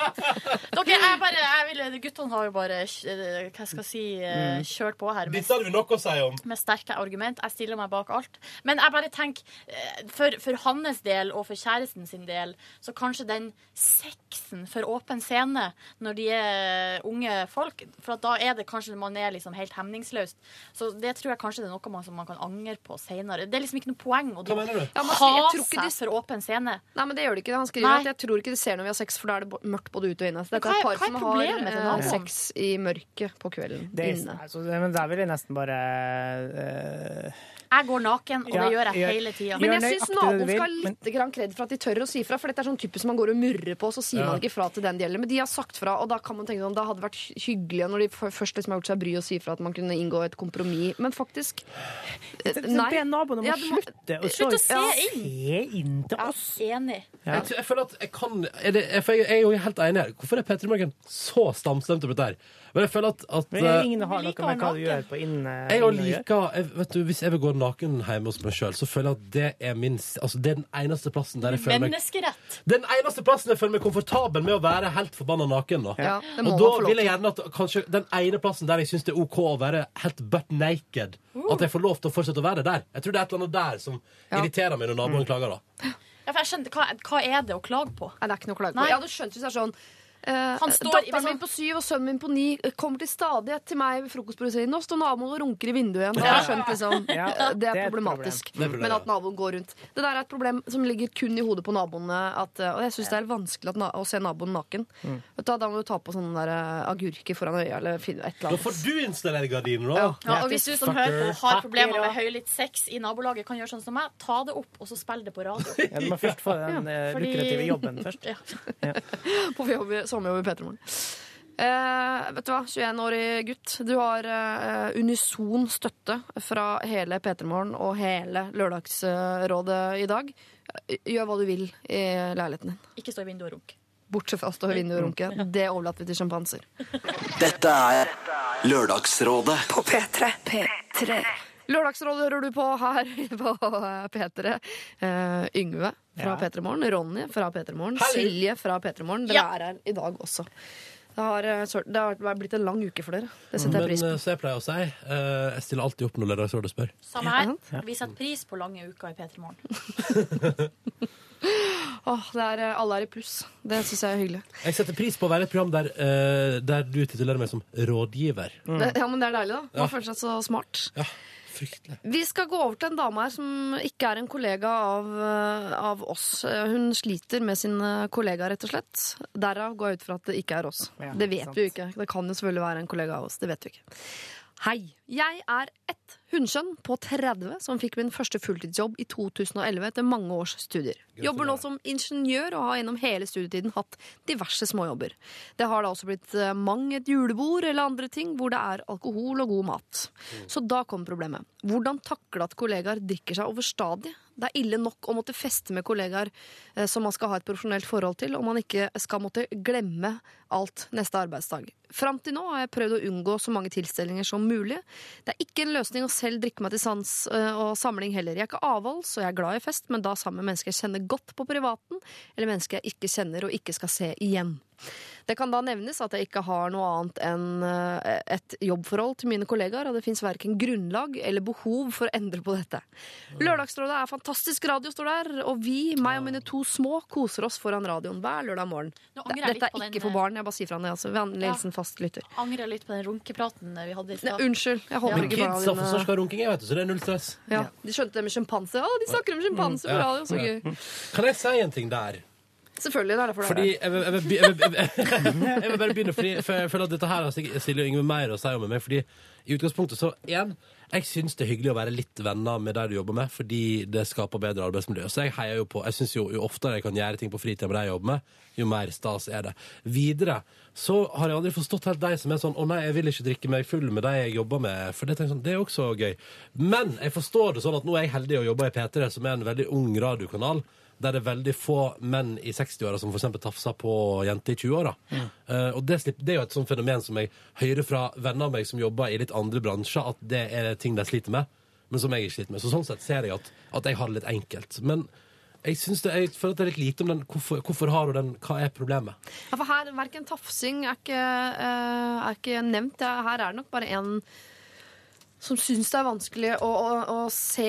[LAUGHS] Dere, jeg bare, jeg vil, guttene har jo bare eh, hva skal jeg si, eh, kjørt på her med, Dette hadde vi nok å si om. med sterke argument. Jeg stiller meg bak alt. Men jeg bare tenker, for, for hans del og for kjæresten sin del, så kanskje den sexen for åpen scene når de er unge folk, for at da er det kanskje man er liksom helt hemningsløst. Så det tror jeg kanskje det er noe man, som man kan angre på senere. Det er liksom ikke noe poeng å? Ja, ha seg de- for åpen scene. Nei, men det gjør det ikke. Han skriver Nei. at jeg tror ikke de ser når vi har sex, for da er det mørkt både ute og inne. Så det er et par som har eh, sex i mørket på kvelden Det er, inne. altså, men der vil jeg nesten bare uh... Jeg går naken, og Ja, det gjør jeg gjør- hele tida. Men jeg syns naboen skal ha litt men... kred for at de tør å si fra. For dette er sånn type som man går og murrer på, så sier Ja. man ikke fra til den det gjelder. Men de har sagt fra, og da kan man tenke sånn, det hadde vært hyggelig når de først liksom har gjort seg bry og sier fra at man kunne inngå et kompromiss. Men faktisk eh, Nei. Be naboene om å slutte å Slutt å se ja, inn. se inn til Ja, oss. enig. Ja. Jeg, jeg føler at jeg kan er det, For jeg, jeg er jo helt enig her. Hvorfor er Petter Morgen så stamstemt på dette her? Men jeg føler at, at Men eh, ingen har noe med hva du gjør på inne... jeg å gjøre. liker vet du, Hvis jeg vil gå naken hjemme hos meg sjøl, så føler jeg at det er min Altså det er den eneste plassen der jeg føler meg. Den eneste plassen jeg føler meg komfortabel med å være helt forbanna naken. da Ja, det må Og man da få lov vil jeg gjerne at kanskje den ene plassen der jeg syns det er OK å være helt butt naked, at jeg får lov til å fortsette å være der. Jeg tror det er et eller annet der som Ja. irriterer meg når naboen klager. da Ja, for jeg skjønte, hva, hva er det å klage på? Nei, det er ikke noe å klage på. Nei. Jeg hadde skjønt hvis det er sånn Han står Datteren min på syv og sønnen min på ni kommer til stadighet til meg ved frokostbordet og 'Nå står naboen og runker i vinduet igjen'. Da har jeg skjønt liksom Ja, eh, Det det er problematisk. problem. Men at naboen går rundt. Det der er et problem som ligger kun i hodet på naboene. At, eh, og jeg syns det er vanskelig at na å se naboen naken. Mm. Vet du, da må du ta på sånne der eh, agurker foran øya eller finne et eller Da får du installere gardiner, da. Ja. Ja, og hvis du som hører på har problemer med høylytt sex i nabolaget, kan gjøre sånn som meg. Ta det opp, og så spill det på radio. [LAUGHS] Ja, du må først få den eh, lukrative jobben først. [LAUGHS] Ja. på jobb, i- sommerjobb i P3 Morgen. Eh, vet du hva, 21-årig gutt. Du har eh, unison støtte fra hele P3 Morgen og hele Lørdagsrådet i dag. Gjør hva du vil i leiligheten din. Ikke stå i vinduet og runk. Bortsett fra å stå i vinduet og runke. Det overlater vi til sjampanser. Dette er Lørdagsrådet På P3. P3. Lørdagsrådet hører du på her [LAUGHS] på P3. Eh, Yngve fra Ja. P3 Morgen, Ronny fra P3 Morgen, Silje fra P3 Morgen. Dere Ja. er her i dag også. Det har, eh, det har blitt en lang uke for dere. Det setter jeg pris på. Men så jeg pleier å si, uh, jeg stiller alltid opp når Lørdagsrådet spør. Samme her. Vi setter pris på lange uker i P3 Morgen. [LAUGHS] oh, det er, eh, alle er i pluss. Det syns jeg er hyggelig. Jeg setter pris på å være et program der, uh, der du titulerer meg som rådgiver. Det, ja, men det er deilig, da. Man Ja. føler seg så smart. Ja, fryktelig. Vi skal gå over til en dame her som ikke er en kollega av, eh, av oss. Eh, Hun sliter med sin eh, kollega, rett og slett. Derav går jeg ut fra at det ikke er oss. Ja, det vet sant. vi jo ikke. Det kan jo selvfølgelig være en kollega av oss. Det vet vi ikke. Hei. Jeg er ett hunnkjønn på 30 som fikk min første fulltidsjobb i 2011 etter mange års studier. Jobber nå som ingeniør og har gjennom hele studietiden hatt diverse småjobber. Det har da også blitt eh, mang et julebord eller andre ting hvor det er alkohol og god mat. Så da kom problemet. Hvordan takle at kollegaer drikker seg overstadig? Det er ille nok å måtte feste med kollegaer eh, som man skal ha et profesjonelt forhold til, og man ikke skal måtte glemme alt neste arbeidsdag. Fram til nå har jeg prøvd å unngå så mange tilstelninger som mulig. Det er ikke en løsning å selv drikke meg til sans eh, og samling heller. Jeg er ikke avholds, og jeg er glad i fest, men da sammen med mennesker jeg kjenner godt på privaten, eller mennesker jeg ikke kjenner og ikke skal se igjen. Det kan da nevnes at jeg ikke har noe annet enn eh, et jobbforhold til mine kollegaer, og det fins verken grunnlag eller behov for å endre på dette. Lørdagsrådet er fantastisk radio, står der, og vi, meg og mine to små, koser oss foran radioen hver lørdag morgen. Jeg Dette er ikke for eh, barn, jeg bare sier fra det. Altså. Vennlig hilsen fastlytter. Angrer litt på den runkepraten vi hadde i stad. unnskyld, jeg håper ja. ikke barna kidsa forstår kids, ikke hva runking er, vet du, så det er null stress. ja, De skjønte det med sjimpanse. Ja, de snakker om sjimpanse på radio, så gøy. Kan jeg si en ting der? Selvfølgelig, det er derfor det er Fordi jeg vil, jeg, vil, jeg, vil, [LAUGHS] jeg, vil, bare begynne, fordi, for jeg føler at dette her har Silje og Yngve mer å si om meg. Fordi i utgangspunktet så, igjen, jeg syns det er hyggelig å være litt venner med de du jobber med, fordi det skaper bedre arbeidsmiljø. Så jeg heier jo på Jeg syns jo, jo oftere jeg kan gjøre ting på fritida med de jeg jobber med, jo mer stas er det. Videre så har jeg aldri forstått helt de som er sånn Å nei, jeg vil ikke drikke meg full med de jeg jobber med. For det, sånn, det er også gøy. Men jeg forstår det sånn at nå er jeg heldig å jobbe i P3, som er en veldig ung radiokanal der det er veldig få menn i 60-åra som f.eks. tafser på jenter i 20-åra. Eh, og det, det er jo et sånt fenomen som jeg hører fra venner av meg som jobber i litt andre bransjer, at det er ting de sliter med, men som jeg ikke sliter med. Så sånn sett ser jeg at, at jeg har det litt enkelt. Men jeg, det, jeg føler at det er litt lite om den. Hvorfor, hvorfor har du den? Hva er problemet? Ja, for her, Verken tafsing er ikke, eh, er ikke nevnt. Er- Her er det nok bare en som syns det er vanskelig å, å, å se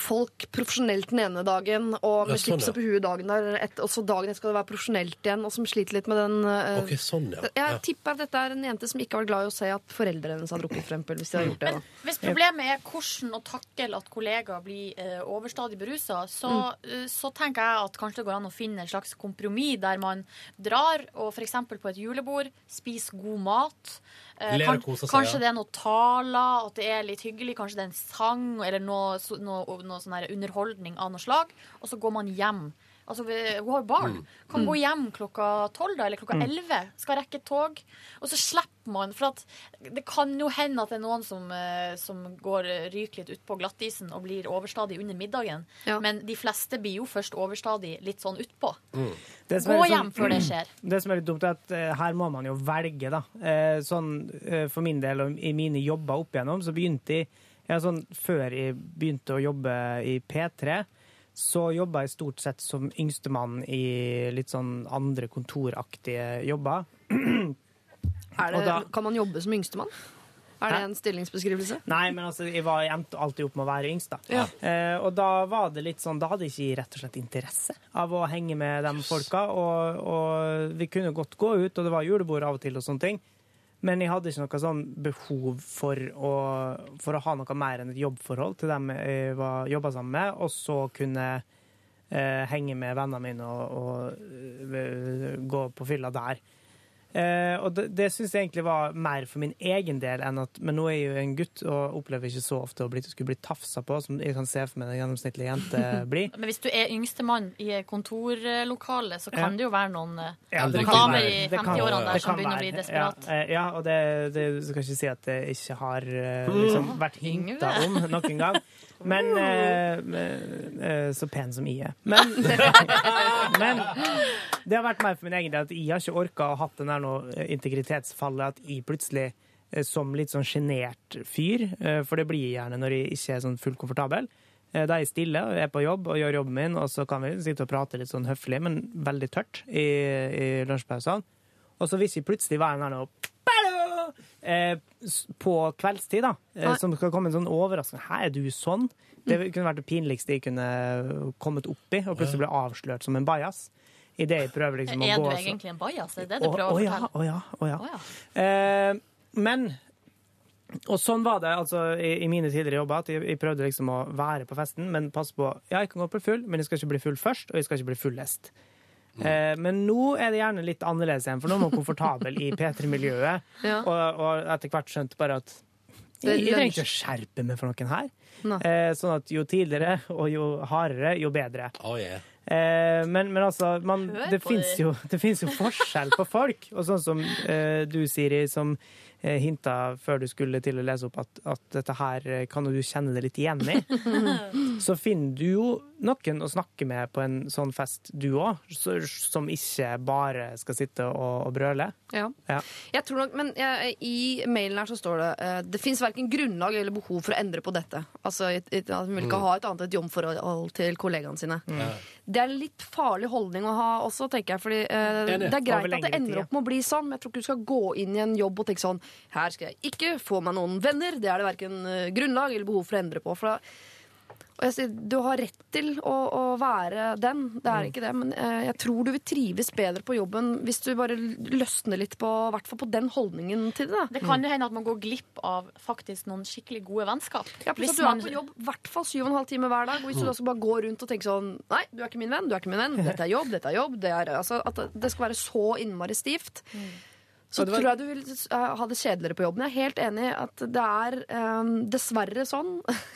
folk profesjonelt den ene dagen, og med Ja, sånn, slipset ja. på huet dagen der, et, og så dagen etter skal det være profesjonelt igjen, og som sliter litt med den uh, okay, sånn, ja. Jeg ja. tipper at dette er en jente som ikke har vært glad i å se at foreldrene hennes har drukket, for eksempel, hvis de har gjort det. Men, Hvis problemet er hvordan å takle at kollegaer blir uh, overstadig berusa, så, eh, så tenker jeg at kanskje det går an å finne en slags kompromiss der man drar og f.eks. på et julebord spiser god mat. Eh, kan, kanskje det er noen taler, at det er litt hyggelig. Kanskje det er en sang eller noe, noe, noe sånn underholdning av noe slag. Og så går man hjem. Altså, vi- Hun har jo barn. Mm. Kan gå hjem klokka tolv da, eller klokka elleve. Skal rekke et tog. Og så slipper man. For at det kan jo hende at det er noen som, eh, som går eh, ryker litt utpå glattisen og blir overstadig under middagen. Ja. Men de fleste blir jo først overstadig litt sånn utpå. Mm. Gå sånn- hjem før det [CLEARS THROAT] skjer. Det som er litt dumt, er at eh, her må man jo velge, da. Eh, sånn for min del og i mine jobber opp igjennom, så begynte jeg ja, sånn, Før jeg begynte å jobbe i P3, så jobba jeg stort sett som yngstemann i litt sånn andre kontoraktige jobber. [CLEARS THROAT] Er det, da- kan man jobbe som yngstemann? Er det en stillingsbeskrivelse? Nei, men altså, jeg, var, jeg endte alltid opp med å være yngst, da. Ja. Eh, og da var det litt sånn, da hadde jeg ikke rett og slett interesse av å henge med de folka. Og, og vi kunne godt gå ut, og det var julebord av og til og sånne ting. Men jeg hadde ikke noe sånn behov for å, for å ha noe mer enn et jobbforhold til dem jeg jobba sammen med, og så kunne eh, henge med vennene mine og, og og, gå på fylla der. Eh, og det, det syns jeg egentlig var mer for min egen del enn at Men nå er jeg jo en gutt og opplever ikke så ofte å bli, skulle bli tafsa på, som jeg kan se for meg en gjennomsnittlig jente [LAUGHS] blir. Men hvis du er yngstemann i kontorlokalet kontorlokale, så kan Ja. det jo være noen eh, Ja, noen damer være. i 50-årene der som begynner begynner å bli være. desperat. Ja, eh, ja og det, det skal ikke si at det ikke har eh, liksom, vært hinta om noen gang. [LAUGHS] Men eh, eh, Så pen som jeg er. Men, [LAUGHS] men det har vært mer for min egen del at jeg har ikke orka å hatt den der noe integritetsfallet at jeg plutselig eh, som litt sånn sjenert fyr, eh, for det blir jeg gjerne når jeg ikke er sånn fullt komfortabel. Eh, Da er jeg stille og er på jobb og gjør jobben min, og så kan vi sitte og prate litt sånn høflig, men veldig tørt i, i lunsjpausene. Og så hvis vi plutselig var der annen eh, på kveldstid, da, eh, som skal komme en sånn overraskende Hæ, er du sånn? Det kunne vært det pinligste jeg kunne kommet opp i, og plutselig ble avslørt som en bajas. I det jeg prøver liksom å Er du egentlig en bajas? Er det det du prøver å å ja, fortelle? Å ja, å ja. Å ja. Eh, men Og sånn var det altså i, i mine tidligere jobber, at jeg, jeg prøvde liksom å være på festen, men passe på Ja, jeg kan godt bli full, men jeg skal ikke bli full først, og jeg skal ikke bli fullest. Eh, men nå er det gjerne litt annerledes igjen, for nå er man komfortabel i P3-miljøet, [LAUGHS] Ja. og, og etter hvert skjønte bare at Det jeg, jeg trenger ikke å skjerpe meg for noen her. Eh, sånn at jo tidligere og jo hardere, jo bedre. Oh, yeah. Eh, men, men altså, man, det fins jo, jo forskjell på folk. [LAUGHS] Og sånn som eh, du, Siri, som eh, hinta før du skulle til å lese opp at, at dette her eh, kan du kjenne deg litt igjen i. [LAUGHS] Så finner du jo noen å snakke med på en sånn fest, du òg, som ikke bare skal sitte og, og brøle. Ja. Ja. Jeg tror nok, men jeg, I mailen her så står det eh, det fins verken grunnlag eller behov for å endre på dette. Altså, et, et, at Hun vil ikke ha et annet et jobbforhold til kollegaene sine. Det er en litt farlig holdning å ha også, tenker jeg. Fordi eh, Enig. Det er greit at det ender tid, opp med å bli sånn, men jeg tror ikke du skal gå inn i en jobb og tenke sånn Her skal jeg ikke få meg noen venner. Det er det verken eh, grunnlag eller behov for å endre på. For da, og jeg sier, Du har rett til å, å være den, det er ikke det. Men eh, jeg tror du vil trives bedre på jobben hvis du bare løsner litt på, i hvert fall på den holdningen til det. Det kan jo hende at man går glipp av faktisk noen skikkelig gode vennskap. Ja, Hvis hvis du er på jobb i hvert fall syv og en halv time hver dag. Og hvis du også bare går rundt og tenker sånn Nei, du er ikke min venn, du er ikke min venn. Dette er jobb, dette er jobb. Det er, altså, at det skal være så innmari stivt. Så var- tror jeg du vil ha det kjedeligere på jobben. Jeg er helt enig i at det er um, dessverre sånn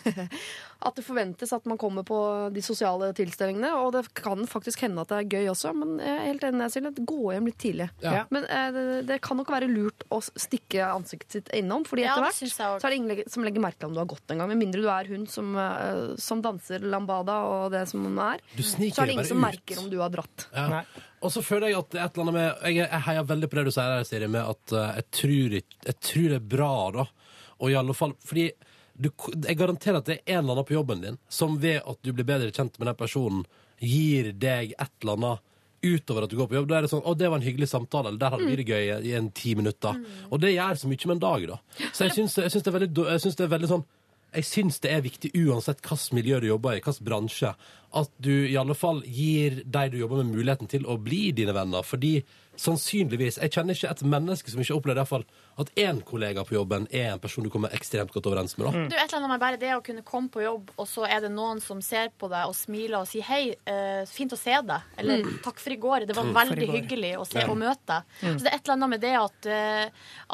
[LAUGHS] at det forventes at man kommer på de sosiale tilstelningene. Og det kan faktisk hende at det er gøy også, men jeg er helt enig, Silje. Gå hjem litt tidlig. Ja. Men eh, det, det kan nok være lurt å stikke ansiktet sitt innom, fordi etter hvert ja, så er det ingen som legger merke til om du har gått en gang. Med mindre du er hun som, eh, som danser lambada og det som hun er. Du Så er det ingen som ut. merker om du har dratt. Ja. Nei. Og så føler jeg at et eller annet med Jeg, jeg heier veldig på det du sier her, Siri, med at eh, jeg, tror, jeg tror det er bra, da. Og i alle fall Fordi du, jeg garanterer at det er en eller annen på jobben din som ved at du blir bedre kjent med den personen, gir deg et eller annet utover at du går på jobb. Da er det sånn 'Å, det var en hyggelig samtale', eller 'der hadde vi det gøy i, i en ti minutter'. Og det gjør så mye med en dag, da. Så jeg syns, jeg syns det er veldig, jeg syns det er veldig sånn jeg syns det er viktig uansett hvilket miljø du jobber i, hvilken bransje, at du i alle fall gir de du jobber med, muligheten til å bli dine venner. Fordi sannsynligvis Jeg kjenner ikke et menneske som ikke opplever i iallfall fall at én kollega på jobben er en person du kommer ekstremt godt overens med. da. Du, et eller annet med bare det å kunne komme på jobb, og så er det noen som ser på deg og smiler og sier 'hei, uh, fint å se deg', eller 'takk for i går', det var veldig hyggelig å se og møte deg. Så det er et eller annet med det at, uh,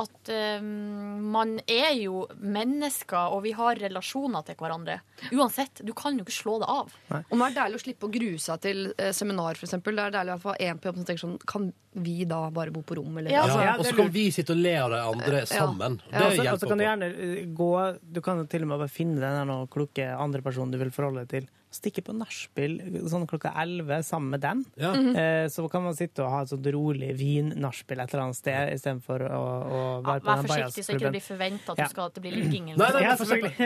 at uh, man er jo mennesker, og vi har relasjoner til hverandre. Uansett, du kan jo ikke slå det av. Og det er deilig å slippe å grue seg til seminar, f.eks. Det er deilig å få én på jobb som tenker sånn Kan vi da bare bo på rom, eller? Ja, altså, Ja, ja, og så kan vi sitte og le av de andre sammen. Ja, Det hjelper kan du gjerne gå Du kan til og med bare finne den kloke andre personen du vil forholde deg til. Stikke på nachspiel sånn klokka elleve sammen med den. Ja. Eh, Så kan man sitte og ha et sånt rolig vin-nachspiel et eller annet sted istedenfor å, å Ja, være på Vær den forsiktig så ikke det blir forventa at, Ja. skal- at det blir ligging. eller Nei, nei. Ja,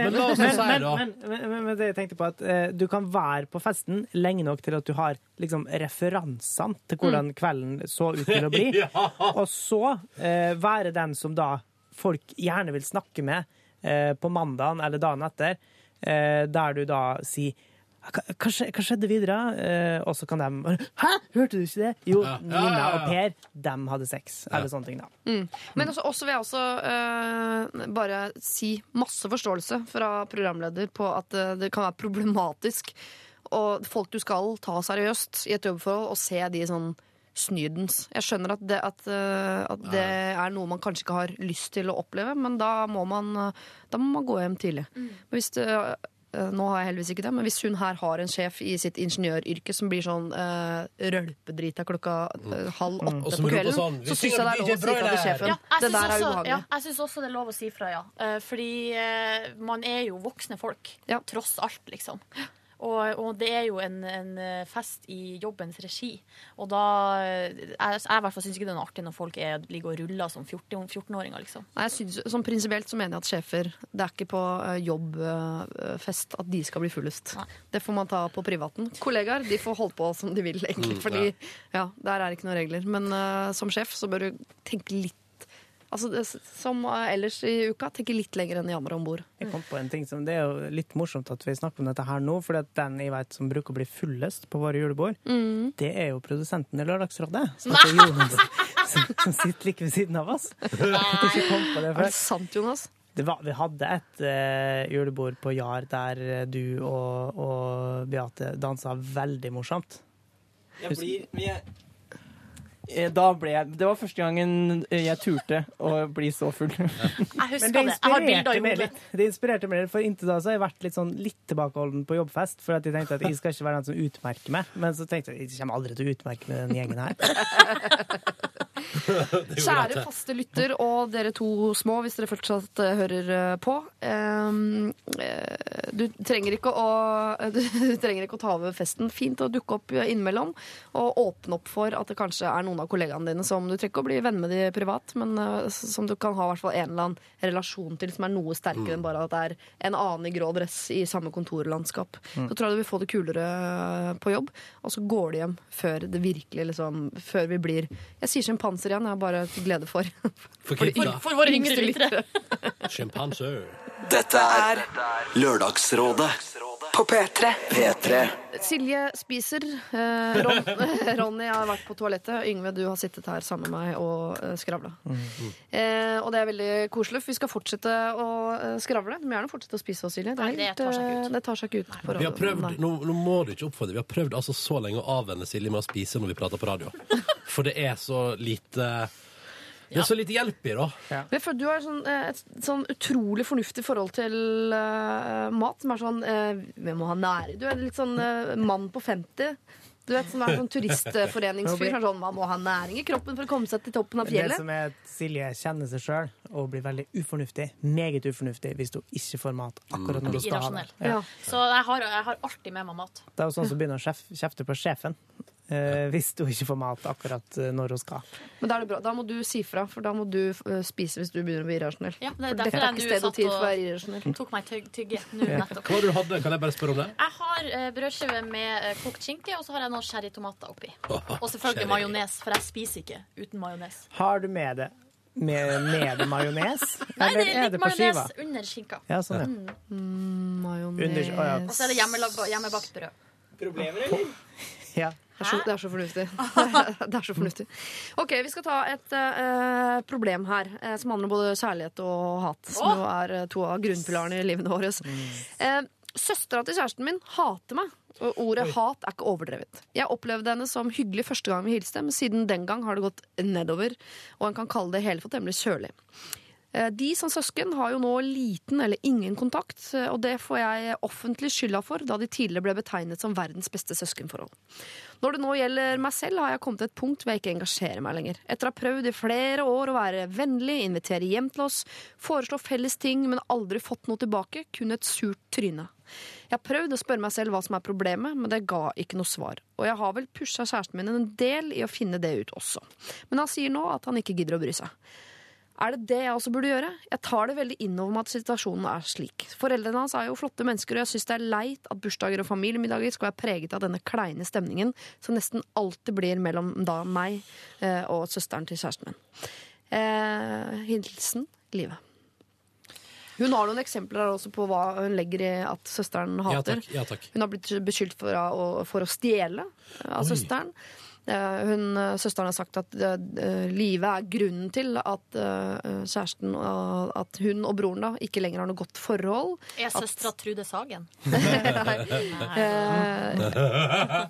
men, la oss si men, da men, men, men, men det jeg tenkte på at uh, du kan være på festen lenge nok til at du har liksom referansene til hvordan kvelden så ut til å bli. [LAUGHS] Ja. Og så uh, være den som da folk gjerne vil snakke med uh, på mandagen eller dagen etter, eh, der du da sier hva, hva skje- hva skjedde videre? Eh, og så kan de bare Hæ, hørte du ikke det? Jo, Ja. Ja, Nina og Per, de hadde sex. Eller sånne ting, da. Men også, også vil jeg også uh, bare si masse forståelse fra programleder på at eh, det kan være problematisk og folk du skal ta seriøst i et jobbforhold, og se de sånn snydens. Jeg skjønner at det, at, at det er noe man kanskje ikke har lyst til å oppleve, men da må man, da må man gå hjem tidlig. Men Hvis det, nå har jeg heldigvis ikke det, men hvis hun her har en sjef i sitt ingeniøryrke som blir sånn uh, rølpedrita klokka uh, halv åtte mm. på kvelden, sånn, så syns jeg det er lov å si fra til sjefen. Ja, det der er ubehagelig. ja, jeg syns også det er lov å si fra, ja. Uh, Fordi uh, man er jo voksne folk. Ja. Tross alt, liksom. Og, og det er jo en, en eh, fest i jobbens regi. Og da eh, Jeg, jeg i hvert fall syns ikke det er noe artig når folk er, ligger og ruller som 14 14-åringer, liksom. Nei, jeg synes, som Prinsipielt så mener jeg at sjefer Det er ikke på eh, jobbfest at de skal bli fullest. Det får man ta på privaten. Kollegaer de får holde på som de vil, egentlig. Mm, fordi ja, der er det ikke noen regler. Men uh, som sjef så bør du tenke litt Altså, det, Som eh, ellers i uka, tenker litt lenger enn jammer andre om bord. Jeg kom på en ting som Det er jo litt morsomt at vi snakker om dette her nå, for den jeg vet som bruker å bli fullest på våre julebord, Mm. det er jo produsenten i Lørdagsrådet. Som, som, som sitter like ved siden av oss. [LAUGHS] Nei. jeg ikke kom på det Er det sant, Jonas? Det var, vi hadde et uh, julebord på Jar der eh, du og, og Beate dansa veldig morsomt. Jeg blir, jeg, da ble jeg Det var første gangen jeg turte å bli så full. [LAUGHS] Jeg husker det det. Jeg har bilder inspirerte i hodet. Det inspirerte meg litt, for Inntil da så har jeg vært litt sånn litt tilbakeholden på jobbfest. For at jeg tenkte at jeg skal ikke være den som utmerker meg. Men så tenkte jeg jeg kommer aldri til å utmerke meg den gjengen her. [LAUGHS] [LAUGHS] Kjære faste lytter og dere to små, hvis dere fortsatt eh, hører eh, på. Ehm, eh, du, trenger ikke å, [LAUGHS] du trenger ikke å ta over festen. Fint å dukke opp innimellom og åpne opp for at det kanskje er noen av kollegaene dine som du trenger ikke å bli venn med de privat, men som du kan ha hvert fall en eller annen relasjon til som er noe sterkere enn bare at det er en annen i grå dress i samme kontorlandskap. Så tror jeg du vil få det kulere på jobb, og så går du hjem før det virkelig liksom Før vi blir Jeg sier sjimpanser igjen, jeg har bare til glede for. For For- for, For våre yngre lyttere. Sjimpanse. Dette er Lørdagsrådet På P3. P3. Silje spiser. Eh, Ron, [LAUGHS] Ronny har vært på toalettet. Yngve, du har sittet her sammen med meg og eh, skravla. Eh, og det er veldig koselig, for vi skal fortsette å eh, skravle. Du må gjerne fortsette å spise oss, Silje. Det, er Nei, det helt, tar seg ikke ut. eh, det tar seg ikke ut. på Vi har prøvd, nå, nå må du ikke oppfordre, vi har prøvd altså så lenge å avvenne Silje med å spise når vi prater på radio. [LAUGHS] For det er så lite Det er så lite hjelp i, da. Føler du har sånn, eh, et sånn utrolig fornuftig forhold til uh, mat. Som er sånn uh, Vi må ha nære Du er litt sånn uh, mann på 50. Du vet, som er sånn turistforeningsfyr. [LAUGHS] som Sånn, man må ha næring i kroppen for å komme seg til toppen av Det som er at Silje kjenner seg sjøl og blir veldig ufornuftig, meget ufornuftig, hvis hun ikke får mat akkurat når hun skal ha det. Ja. Så jeg har, jeg har alltid med meg mat. Det er jo sånn som begynner å kjefte på sjefen eh, hvis hun ikke får mat akkurat eh, når hun skal. Men da er det bra. Da må du si fra, for da må du eh, spise hvis du begynner å bli irrasjonell. Ja, det er derfor jeg ikke nå sted og satt tid for å være og irrasjonell. tok meg tygg, tygge nå nettopp. Hva du hadde? Kan jeg bare spørre om det? Jeg har eh, brødskive med eh, kokt skinke, og så har jeg noen sherrytomater oppi. Og selvfølgelig majones, for jeg spiser ikke uten majones. Har du med det med, med majones? Nei, det er litt majones under skinka. Ja, sånn, ja. Majones Under, å, ja. Og så er det hjemmebakt brød. Problemer, eller? Ja. Det er, så, det er så fornuftig. [LAUGHS] [LAUGHS] det er så fornuftig. OK, vi skal ta et uh, problem her uh, som handler om både kjærlighet og hat. Som jo er uh, to av grunnpilarene i livene våre. Eh, Søstera til kjæresten min hater meg. Og ordet hat er ikke overdrevet. Jeg opplevde henne som hyggelig første gang vi hilste, men siden den gang har det gått nedover, og en kan kalle det hele for temmelig kjølig. Eh, De som søsken har jo nå liten eller ingen kontakt, eh, og det får jeg offentlig skylda for, da de tidligere ble betegnet som verdens beste søskenforhold. Når det nå gjelder meg selv, har jeg kommet til et punkt hvor jeg ikke engasjerer meg lenger. Etter å ha prøvd i flere år å være vennlig, invitere hjem til oss, foreslå felles ting, men aldri fått noe tilbake, kun et surt tryne. Jeg har prøvd å spørre meg selv hva som er problemet, men det ga ikke noe svar. Og jeg har vel pusha kjæresten min en del i å finne det ut også. Men han sier nå at han ikke gidder å bry seg. Er det det jeg også burde gjøre? Jeg tar det veldig innover meg at situasjonen er slik. Foreldrene hans er jo flotte mennesker, og jeg syns det er leit at bursdager og familiemiddager skal være preget av denne kleine stemningen som nesten alltid blir mellom da meg eh, og søsteren til kjæresten min. Eh, hilsen Live. Hun har noen eksempler her også på hva hun legger i at søsteren Ja hater. takk. Ja, takk. Hun har blitt beskyldt for å, for å stjele av Oi. søsteren. Eh, Hun, søsteren har sagt at uh, livet er grunnen til at eh, kjæresten At hun og broren da ikke lenger har noe godt forhold. Er søstera Trude Sagen? [LAUGHS] Nei.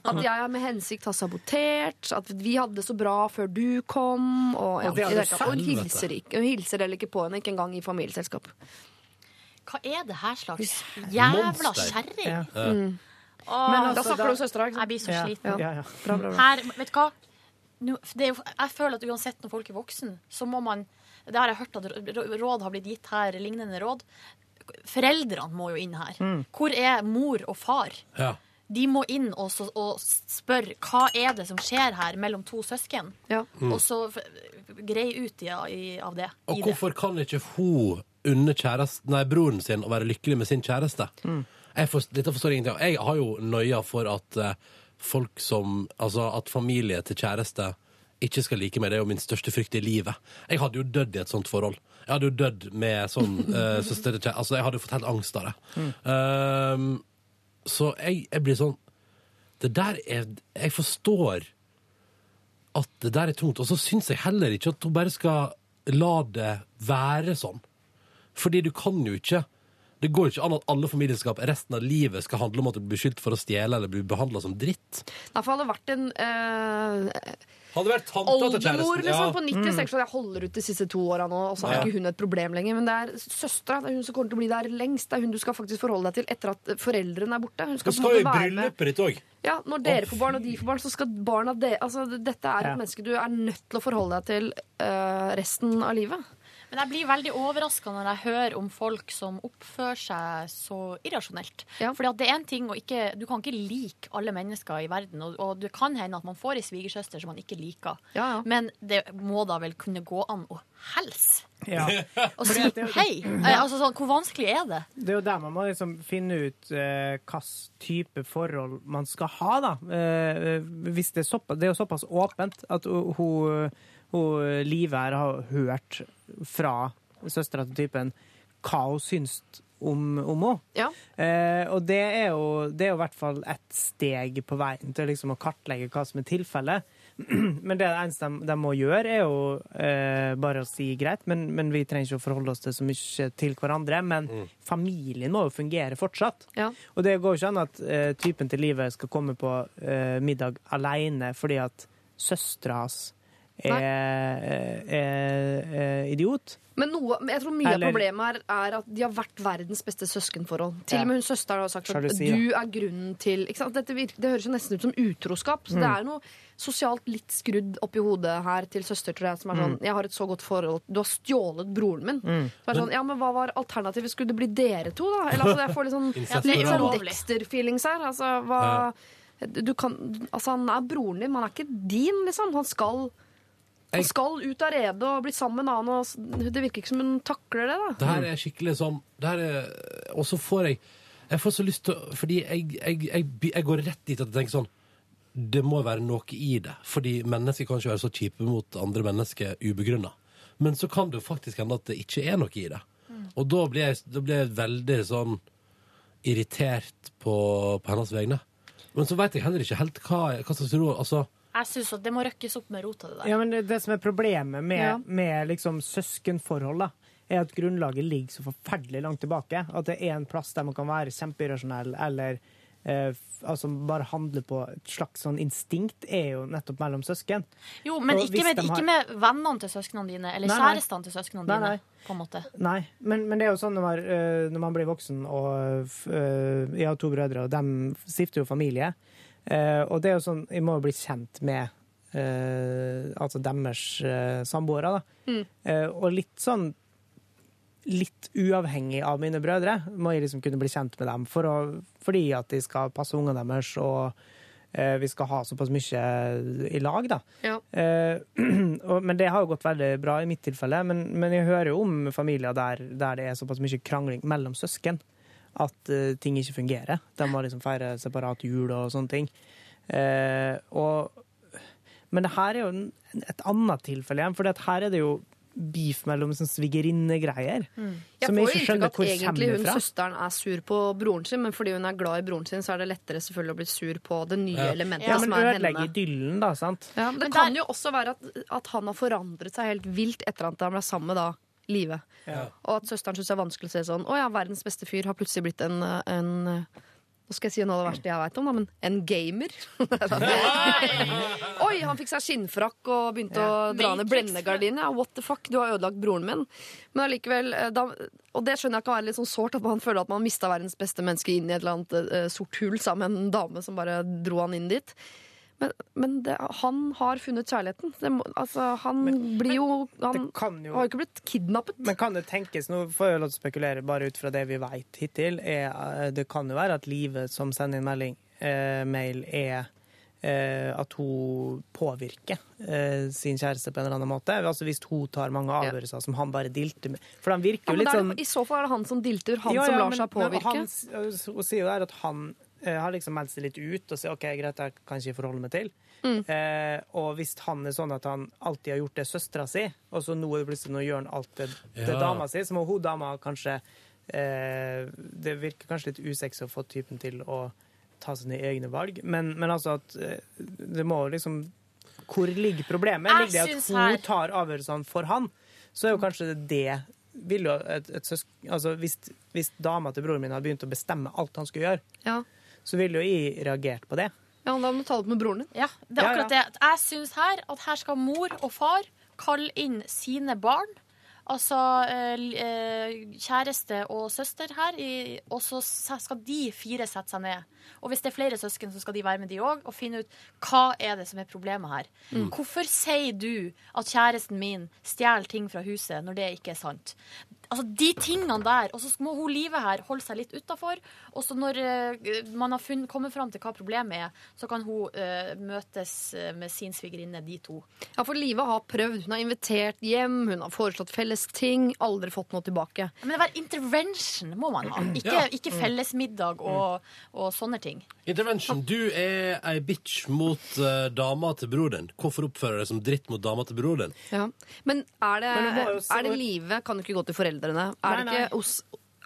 at jeg har med hensikt har sabotert. At vi hadde det så bra før du kom. Og, ja, Og det og hun hilser ikke. Hun hilser heller ikke på henne, ikke engang i familieselskap. Hva er det her slags jævla kjerring? Ja. Åh, Men altså, Da snakker du om søstera, jeg blir så sliten. ja, ja. Bra, bra, bra. Her, vet du hva? Det er jo, jeg føler at uansett når folk er voksen, så må man Det har jeg hørt at råd har blitt gitt her, lignende råd. Foreldrene må jo inn her. Hvor er mor og far? Ja. De må inn og, så, og spørre hva er det som skjer her mellom to søsken. Ja. Og så greie ut i, i, av det. Og i det. hvorfor kan ikke hun unne nei, broren sin å være lykkelig med sin kjæreste? Jeg dette forstår jeg ingenting av. Jeg har jo nøya for at eh, folk som Altså at familie til kjæreste ikke skal like meg. Det er jo min største frykt i livet. Jeg hadde jo dødd i et sånt forhold. Jeg hadde jo dødd med sånn uh, [LAUGHS] søster til kjæreste. Altså, jeg hadde jo fått helt angst av det. Um, så jeg, jeg blir sånn Det der er Jeg forstår at det der er tungt. Og så syns jeg heller ikke at hun bare skal la det være sånn. Fordi du kan jo ikke Det går jo ikke an at alle familieskap resten av livet skal handle om at du blir beskyldt for å stjele eller bli behandla som dritt. Derfor hadde det vært en øh, Hadde vært tanta til oldemor kjæresten. liksom, på Ja. 96 år. jeg holder ut de siste to åra nå, og så er Ja. ikke hun et problem lenger. Men det er søstera. Det er hun som kommer til å bli der lengst. Det er hun du skal faktisk forholde deg til etter at foreldrene er borte. Hun Du skal, skal jo i måte være med. bryllupet ditt òg. Ja, Når dere får barn og de får barn, så skal barna de, altså, Dette er et Ja. menneske du er nødt til å forholde deg til øh, resten av livet. Men jeg blir veldig overraska når jeg hører om folk som oppfører seg så irrasjonelt. Fordi at det er en ting å ikke Du kan ikke like alle mennesker i verden, og, og det kan hende at man får ei svigersøster som man ikke liker. Men det må da vel kunne gå an å helse? Ja. Og si hei! Eh, Altså, sånn, hvor vanskelig er det? Det er jo der man må liksom finne ut eh, hvilken type forhold man skal ha, da. Eh, hvis det, er såpass, det er jo såpass åpent at hun, hun, hun Live her har hørt fra søstera til typen hva hun syns om, om henne. Eh, og det er, jo, det er jo i hvert fall et steg på veien til liksom å kartlegge hva som er tilfellet. [CLEARS THROAT] Men det eneste de, de må gjøre, er jo eh, bare å si greit, men, men vi trenger ikke å forholde oss til så mye til hverandre. Men familien må jo fungere fortsatt. Og det går jo ikke an at eh, typen til livet skal komme på eh, middag alene fordi at søstera hans er, er, er idiot. Men noe, jeg tror mye Eller- av problemet her er at de har vært verdens beste søskenforhold. Til Ja. og med hun søsteren har sagt at Sjalusi, du er grunnen til ikke sant? Dette virker, Det høres jo nesten ut som utroskap. Så Mm. det er noe sosialt litt skrudd oppi hodet her til søster, tror jeg, som er sånn Mm. Jeg har et så godt forhold Du har stjålet broren min. Mm. Så er sånn, ja, men hva var alternativet? Skulle det bli dere to, da? Eller altså, jeg får litt sånn, litt sånn Dexter-feelings her. Altså, hva du kan, altså, han er broren din, men han er ikke din, liksom. Han skal han skal ut av redet og bli sammen med en annen. Og det virker ikke som hun takler det. da. Det her er skikkelig sånn det her Og så får jeg Jeg får så lyst til å Fordi jeg, jeg, jeg, jeg går rett dit at jeg tenker sånn Det må være noe i det. Fordi mennesker kan ikke være så kjipe mot andre mennesker ubegrunna. Men så kan det jo faktisk hende at det ikke er noe i det. Og da blir jeg, da blir jeg veldig sånn irritert på, på hennes vegne. Men så veit jeg heller ikke helt hva, hva slags råd Altså Jeg syns at det må røkkes opp med rota, det der. Ja, men det, det som er problemet med, Ja. med liksom søskenforhold, da, er at grunnlaget ligger så forferdelig langt tilbake. At det er en plass der man kan være kjempeirrasjonell eller eh, altså bare handle på et slags sånn instinkt, er jo nettopp mellom søsken. Jo, men ikke med, har- ikke med vennene til søsknene dine, eller Nei, nei. kjærestene til søsknene dine. nei. på en måte. Nei, men, men det er jo sånn når man, eh, når man blir voksen og f- eh, Jeg har to brødre, og de stifter jo familie. Eh, og det er jo sånn Jeg må jo bli kjent med eh, altså deres uh, samboere, da. Mm. Eh, og litt sånn Litt uavhengig av mine brødre må jeg liksom kunne bli kjent med dem for å, fordi at de skal passe ungene deres, og eh, vi skal ha såpass mye i lag, da. Ja. Eh, [CLEARS THROAT] og, men det har jo gått veldig bra i mitt tilfelle. Men, men jeg hører jo om familier der, der det er såpass mye krangling mellom søsken at uh, ting ikke fungerer. De må liksom feire separat jul og sånne ting. Uh, og, men det her er jo en, et annet tilfelle igjen, for her er det jo beef mellom sånn svigerinnegreier. Mm. Jeg Som får jeg jo ikke inntrykk skjønner at egentlig hun fra. søsteren er sur på broren sin, men fordi hun er glad i broren sin, så er det lettere selvfølgelig å bli sur på det nye Ja. elementet Ja, men som er henne. idyllen, da, sant? Ja, men det kan jo også være at, at han har forandret seg helt vilt etter at han ble sammen med da Live. Ja. Og at søsteren syns det er vanskelig å se sånn Å ja, verdens beste fyr har plutselig blitt en, en Nå skal jeg si noe av det verste jeg veit om, da, men en gamer. [LAUGHS] Oi, han fikk seg skinnfrakk og begynte å dra ned blendegardinene. Ja, what the fuck, du har ødelagt broren min. Men allikevel, eh, da, og det skjønner jeg kan være litt sånn sårt, at man føler at man mista verdens beste menneske inn i et eller annet uh, sort hull sammen med en dame som bare dro han inn dit. Men, men det, han har funnet kjærligheten. Det altså, han blir jo Han jo har ikke blitt kidnappet. Men kan det tenkes, nå får jeg lov til å spekulere bare ut fra det vi vet hittil, er, eh, det kan jo være at livet som sender inn melding, eh, mail, er eh, at hun påvirker eh, sin kjæreste på en eller annen måte. Altså Hvis hun tar mange avgjørelser som han bare dilter med. For han virker jo ja, litt sånn I så fall er det han som dilter, han Ja, som lar men- seg men påvirke. Han, hun sier jo der at han har liksom meldt seg litt ut og sier OK, greit, jeg kan ikke forholde meg til. Mm. Eh, og hvis han er sånn at han alltid har gjort det søstera si, og så nå er det plutselig nå gjør han alt det, det Ja. dama si, så må hun dama kanskje eh, Det virker kanskje litt usexy å få typen til å ta sine egne valg, men, men altså at eh, det må liksom Hvor ligger problemet? Jeg Ligger det at hun her- tar avgjørelsene for han? Så er jo kanskje det vil jo et, et søsk... Altså, hvis, hvis dama til broren min hadde begynt å bestemme alt han skulle gjøre, Ja. Så ville jo jeg reagert på det. Ja, Da må du ta det opp med broren din. Ja, det er Ja, akkurat det. Jeg syns her at her skal mor og far kalle inn sine barn. Altså eh, eh, kjæreste og søster her, og så skal de fire sette seg ned. Og hvis det er flere søsken, så skal de være med de òg, og finne ut hva er det som er problemet her. Mm. Hvorfor sier du at kjæresten min stjeler ting fra huset, når det ikke er sant? Altså De tingene der. Og så må hun livet her holde seg litt utafor. Og så når eh, man har funnet, kommet fram til hva problemet er, så kan hun uh, møtes eh, med sin svigerinne, de to. Ja, for Live har prøvd. Hun har invitert hjem, hun har foreslått felles ting. Aldri fått noe tilbake. Men det var intervention må man ha. Ikke, Ja. ikke fellesmiddag og, og sånne ting. Intervention. Du er ei bitch mot uh, dama til broren. din. Hvorfor oppfører du deg som dritt mot dama til broren? din? Ja. Men er det, Men se- er det Live Kan du ikke gå til foreldrene. Er Nei, det ikke hos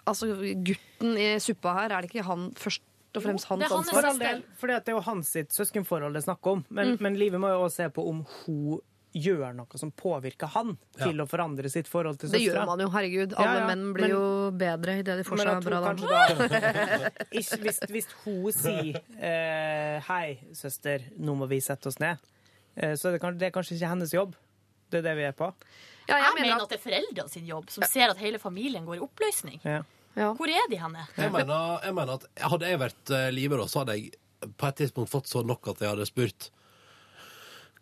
altså, gutten i suppa her, er det ikke han først og fremst hans det er ansvar? For del, fordi at det er jo hans søskenforhold det er snakk om. Men, men livet må jo også se på om hun gjør noe som påvirker han til å forandre sitt forhold til Det gjør man jo, herregud. Alle ja, menn blir men- jo bedre idet de får seg bra dame. da [LAUGHS] hvis, hvis hun sier eh, 'Hei, søster, nå må vi sette oss ned', eh, så det, kan- det er kanskje ikke hennes jobb. Det er det vi er på. Ja, Jeg, mener at det er foreldrene sin jobb, som ser at hele familien går i oppløsning. Ja. Hvor er de henne? Jeg mener, jeg mener at Hadde jeg vært uh, da, så hadde jeg på et tidspunkt fått så nok at jeg hadde spurt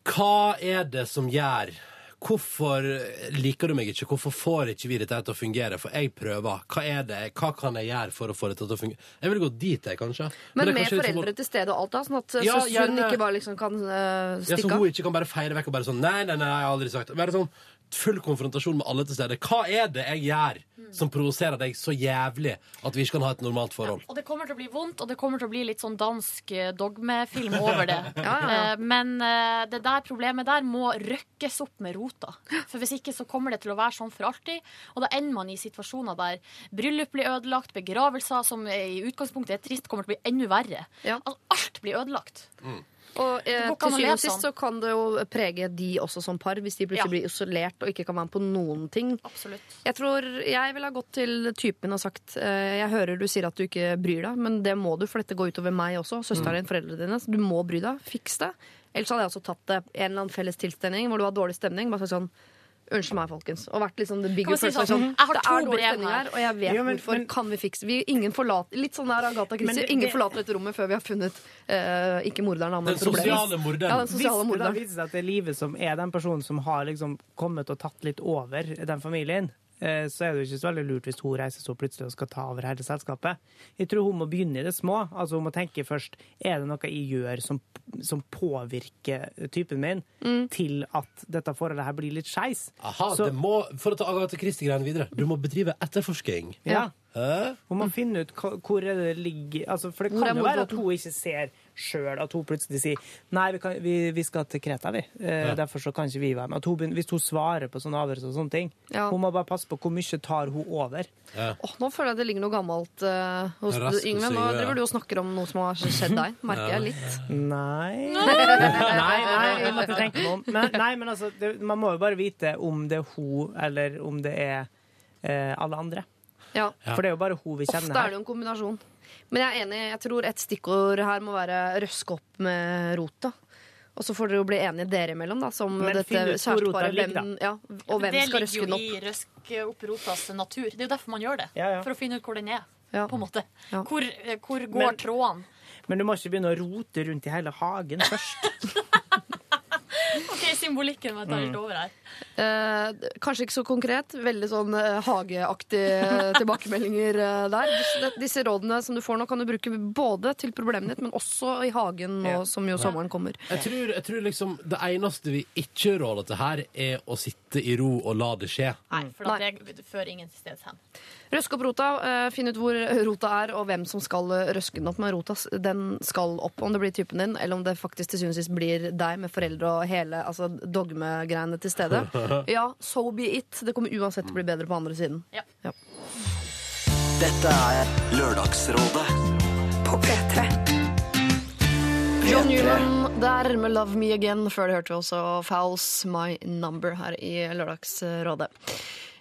Hva er det som gjør Hvorfor liker du meg ikke? Hvorfor får ikke vi dette til å fungere? For jeg prøver. Hva er det? Hva kan jeg gjøre for å få dette til å fungere? Jeg vil gå dit, jeg, kanskje. Men det er med kanskje foreldre som foreldre til stede og alt, da, sånn at Ja, søsteren gjerne- ikke bare liksom kan av? Ja, så hun ikke kan bare feire vekk og bare sånn Nei, nei, nei, jeg har aldri sagt Bare sånn full konfrontasjon med alle til stede. Hva er det jeg gjør som provoserer deg så jævlig at vi ikke kan ha et normalt forhold? Og det kommer til å bli vondt, og det kommer til å bli litt sånn dansk eh, dogmefilm over det. [LAUGHS] Ja, ja, ja. Eh, Men eh, det der problemet der må røkkes opp med rota. For hvis ikke så kommer det til å være sånn for alltid. Og da ender man i situasjoner der bryllup blir ødelagt, begravelser som i utgangspunktet er trist, kommer til å bli enda verre. Altså, alt blir ødelagt. Og eh, til syvende og sist sånn. så kan det jo prege de også som par, hvis de plutselig Ja. blir isolert og ikke kan være med på noen ting. Absolutt. Jeg tror jeg ville ha gått til typen og sagt eh, Jeg hører du sier at du ikke bryr deg, men det må du, for dette går utover meg også. Søsteren din, foreldrene dine. Så du må bry deg. Fiks det. Ellers hadde jeg også tatt det en eller annen felles tilstelning hvor du har dårlig stemning. Bare sånn Unnskyld meg, folkens. Og vært liksom the bigger person. sånn, jeg har to brev her. og jeg vet Jo, men- hvorfor. men- kan vi fikse vi, Ingen forlater Litt sånn der Agatha Men Christie. Ingen det- forlater dette rommet før vi har funnet uh, ikke morderen, men Den sosiale morderen. Ja, den Hvis det da viser seg at det er livet som er den personen som har liksom kommet og tatt litt over den familien, så er det jo ikke så veldig lurt hvis hun reiser så plutselig og skal ta over hele selskapet. Jeg tror hun må begynne i det små. Altså Hun må tenke først er det noe jeg gjør som, som påvirker typen min til at dette forholdet her blir litt skeis. Aha, Så- det må, For å ta Agathe Christie-greiene videre. Du må bedrive etterforsking. Ja. Hæ? Hun må finne ut hvor er det ligger altså, For det kan jo være at hun ikke ser sjøl at hun plutselig sier Nei, vi, kan, vi, vi skal til Kreta, vi. Eh, Ja. Derfor så kan ikke vi være med. At hun, hvis hun svarer på sånne avgjørelser og sånne ting, Ja. hun må bare passe på hvor mye tar hun over. Ja. Oh, nå føler jeg det ligger noe gammelt uh, hos Yngve. Nå ja. driver du og snakker om noe som har skjedd deg, [LAUGHS] merker jeg litt. [LAUGHS] Nei Nei, nei, jeg måtte tenke meg om. Men, nei, men altså, det, man må jo bare vite om det er hun, eller om det er eh, alle andre. Ja. Ja. For det er jo bare hun vi kjenner her. Ofte er det jo en kombinasjon. Men jeg er enig, jeg tror et stikkord her må være røske opp med rota. Og så får dere jo bli enige dere imellom, da, som Men dette kjæresteparet. ligger. Hvem, ja, og hvem det skal ligger røske jo den opp? i røske opp rotas natur. Det er jo derfor man gjør det. Ja, ja. For å finne ut hvor den er. Ja. På en måte. Ja. Hvor, eh, hvor går Men- trådene? Men du må ikke begynne å rote rundt i hele hagen først. [LAUGHS] OK, symbolikken må jeg ta litt over her. Eh, kanskje ikke så konkret. Veldig sånn eh, hageaktige [LAUGHS] tilbakemeldinger eh, der. Disse, disse rådene som du får nå, kan du bruke både til problemet ditt, men også i hagen nå som jo sommeren kommer. Jeg tror, jeg tror liksom det eneste vi ikke råder til her, er å sitte i ro og la det skje. Nei, for det fører ingen steds hen. Røsk opp rota, eh, finn ut hvor rota er, og hvem som skal eh, røske den opp. Men rota den skal opp, om det blir typen din, eller om det faktisk til syvende og sist blir deg med foreldre og hele altså dogmegreiene til stede. [LAUGHS] Ja, so be it. Det kommer uansett til å bli bedre på andre siden. Ja. Ja. Dette er Lørdagsrådet På P3. John Newman der med 'Love Me Again'. Før det hørte vi også 'Fouls My Number' her i Lørdagsrådet.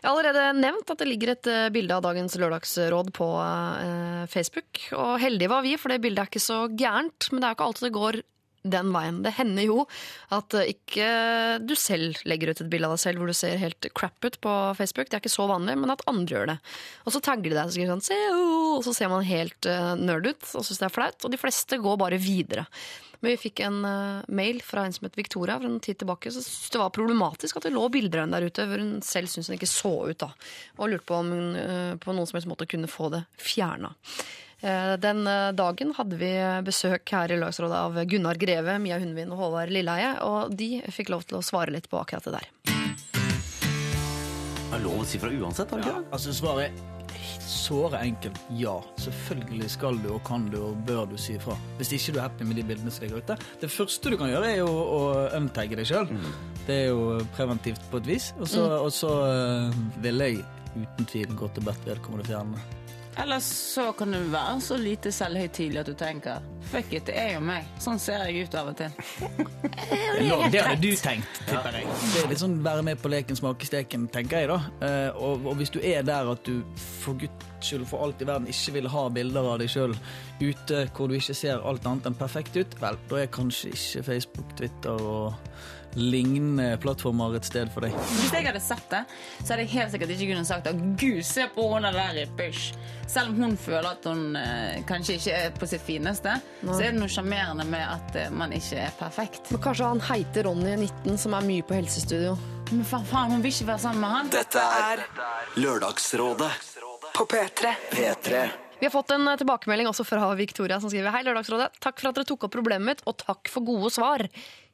Jeg har allerede nevnt at det ligger et eh, bilde av dagens lørdagsråd på eh, Facebook. Og heldige var vi, for det bildet er ikke så gærent. Men det er jo ikke alltid det går den veien. Det hender jo at eh, ikke du selv legger ut et bilde av deg selv hvor du ser helt crap ut på Facebook. Det er ikke så vanlig, men at andre gjør det. Og så tagger de deg sånn «Seo», og så ser man helt uh, nerd ut og syns det er flaut. Og de fleste går bare videre. Men vi fikk en eh, mail fra en som het Victoria for en tid tilbake. Så syntes det var problematisk at det lå bilder av henne der ute hvor hun selv syntes hun ikke så ut. da. Og lurte på om hun eh, på noen som helst måte kunne få det fjerna. Den eh, dagen hadde vi besøk her i lagsrådet av Gunnar Greve, Mia Hundvin og Håvard Lilleheie. Og de fikk lov til å svare litt på akkurat det der. Det er lov å si fra uansett, har det ikke? Altså Svaret er såre enkelt ja. Selvfølgelig skal du og kan du og bør du si ifra. Hvis ikke du er happy med de bildene som ligger ute. Det første du kan gjøre, er jo å untagge deg sjøl. Det er jo preventivt på et vis. Og så, og så eh, vil jeg uten tvil gå til bedt vedkommende fjerne. Eller så kan du være så lite selvhøytidelig at du tenker fuck it, det er jo meg. Sånn ser jeg ut av og til. [LAUGHS] Det, det hadde du tenkt, tipper jeg. Det er litt sånn være med på leken, smake steken, tenker jeg da. Eh, og, og hvis du er der at du for guds skyld for alt i verden ikke vil ha bilder av deg sjøl ute hvor du ikke ser alt annet enn perfekt ut, vel, da er kanskje ikke Facebook, Twitter og lignende plattformer et sted for deg. Hvis jeg hadde sett det, så hadde jeg helt sikkert ikke kunnet sagt at gud, se på hun der i pysj. Selv om hun føler at hun eh, kanskje ikke er på sitt fineste, så er det noe sjarmerende med at eh, man ikke er perfekt. Men kanskje han heiter Ronny 19, som er mye på helsestudio. Men faen, faen, hun vil ikke være sammen med han. Dette er Lørdagsrådet På P3. P3 Vi har fått en eh, tilbakemelding også fra Victoria som skriver Hei, Lørdagsrådet. Takk for at dere tok opp problemet mitt, og takk for gode svar.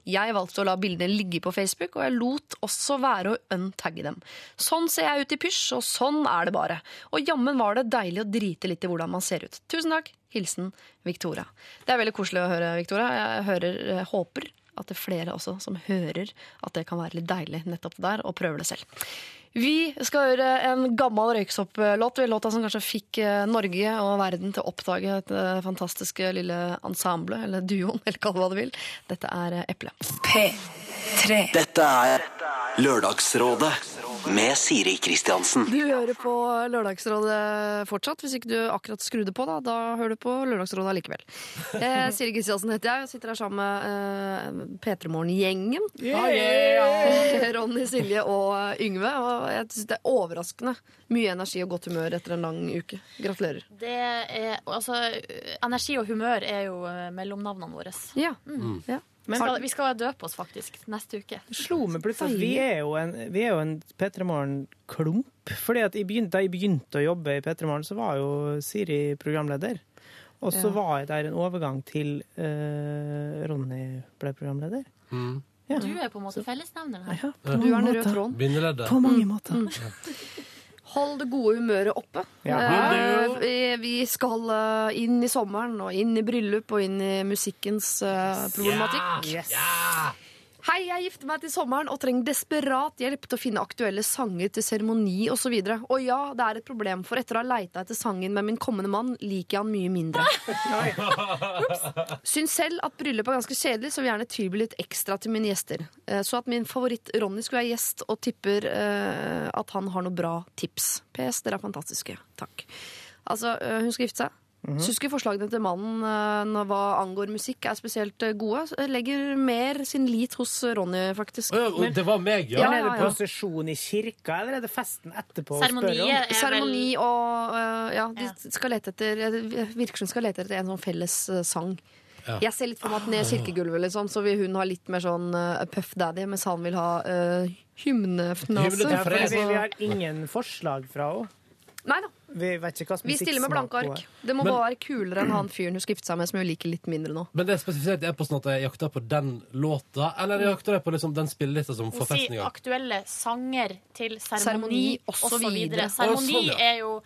Jeg valgte å la bildene ligge på Facebook, og jeg lot også være å untagge dem. Sånn ser jeg ut i pysj, og sånn er det bare. Og jammen var det deilig å drite litt i hvordan man ser ut. Tusen takk. Hilsen Victoria. Det er veldig koselig å høre, Victoria. Jeg hører, håper at det er flere også som hører at det kan være litt deilig nettopp der, og prøver det selv. Vi skal høre en gammel røyksopp-låt. Låta som kanskje fikk eh, Norge og verden til å oppdage et eh, fantastiske lille ensemble, eller duoen, [LAUGHS] eller kall det hva du vil. Dette er eh, Eple. P3. Dette er Lørdagsrådet med Siri Kristiansen. Du hører på Lørdagsrådet fortsatt. Hvis ikke du akkurat skrudde på, da, da hører du på Lørdagsrådet allikevel. Eh, Siri Kristiansen heter jeg. og sitter her sammen med eh, P3 Morgen-gjengen. [LAUGHS] Ronny, Silje og Yngve. Og jeg synes det er overraskende mye energi og godt humør etter en lang uke. Gratulerer. Det er, altså, energi og humør er jo eh, mellomnavnene våre. Ja. Mm. ja. Vi skal, vi skal døpe oss faktisk neste uke. Slo meg plutselig vi er jo en, vi er jo en P3 Morgen-klump. Fordi at jeg begynte, Da jeg begynte å jobbe i P3 Morgen, så var jo Siri programleder. Og så Ja. var jeg der en overgang til uh, Ronny ble programleder. Ja. Du er på en måte fellesnevneren her. Ja, Du er den røde tråden. På mange måter. Hold det gode humøret oppe. Ja. Uh, vi, skal uh, inn i sommeren og inn i bryllup og inn i musikkens uh, problematikk. Yes. Hei, jeg gifter meg til sommeren og trenger desperat hjelp til å finne aktuelle sanger til seremoni osv. Og, og ja, det er et problem, for etter å ha leita etter sangen med min kommende mann, liker jeg han mye mindre. [LAUGHS] Syns selv at bryllup er ganske kjedelig, så vil gjerne tilby litt ekstra til mine gjester. Eh, Så at min favoritt Ronny skulle være gjest, og tipper eh, at han har noe bra tips. PS, dere er fantastiske. Takk. Altså, eh, hun skal gifte seg. Mhm. Syns ikke forslagene til mannen eh, når hva angår musikk, er spesielt eh, gode. Legger mer sin lit hos Ronny, faktisk. Men- det var meg, Men er det prosesjon i kirka, eller er det festen etterpå? Seremoni og uh, Ja, de skal lete etter virker som de skal lete etter en sånn felles uh, sang. Ja. Jeg ser litt for meg at ned kirkegulvet liksom, så vil hun ha litt mer sånn uh, Puff Daddy, mens han vil ha uh, hymnefnase. Ja, vi, vi har ingen forslag fra henne. Nei da. Vi vet ikke hva Vi stiller med blanke ark. Det må Men- bare være kulere enn han fyren hun skal gifte seg med, som hun liker litt mindre nå. Men det er spesifisert i e-posten at jeg jakter på den låta, eller jeg jakter på liksom den spillelista som Hun får sier festen i gang. aktuelle sanger til Seremoni, seremoni og så osv. videre. Seremoni sånn, er jo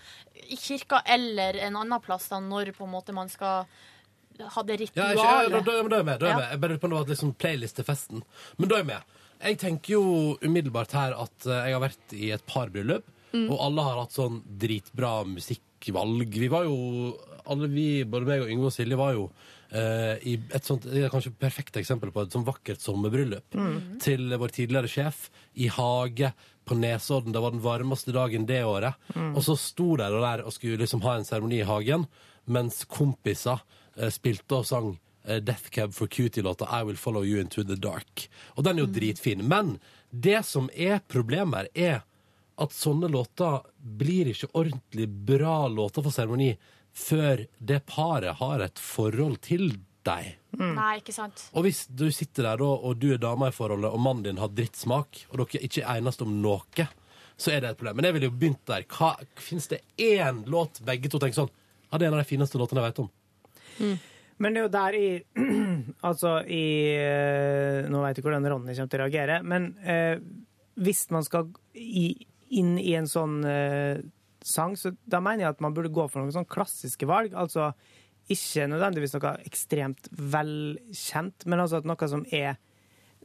i kirka eller en annen plass da, når på en måte man skal ha det Ja, ikke, ja, da, ritualet. da, da er jeg med. Da er jeg, Ja. med. jeg bare lurer på om det var liksom playlist til festen. Men da er jeg med. Jeg tenker jo umiddelbart her at eh, jeg har vært i et par bryllup, Mm. og alle har hatt sånn dritbra musikkvalg. Vi var jo alle vi, både meg og Yngve og Silje, var jo eh, i et sånt det er kanskje perfekt eksempel på et sånn vakkert sommerbryllup Mm. til vår tidligere sjef i hage på Nesodden. Det var den varmeste dagen det året. Mm. Og så sto de der og skulle liksom ha en seremoni i hagen, mens kompiser eh, spilte og sang eh, Death Cab for Cutie-låta I Will Follow You Into The Dark. Og den er jo dritfin. Men det som er problemet her, er at sånne låter blir ikke ordentlig bra låter for seremoni før det paret har et forhold til deg. Nei, ikke sant. Og hvis du sitter der da, og du er dama i forholdet, og mannen din har drittsmak, og dere ikke er enest om noe, så er det et problem. Men jeg ville jo begynt der. Fins det én låt begge to tenker sånn Ja, det er en av de fineste låtene jeg vet om. Men det er jo der i [CLEARS THROAT] Altså i eh, Nå vet jeg ikke hvordan Ronny kommer til å reagere, men eh, hvis man skal i, inn i en sånn uh, sang, så da mener jeg at man burde gå for noen sånn klassiske valg. Altså ikke nødvendigvis noe ekstremt velkjent, men altså at noe som er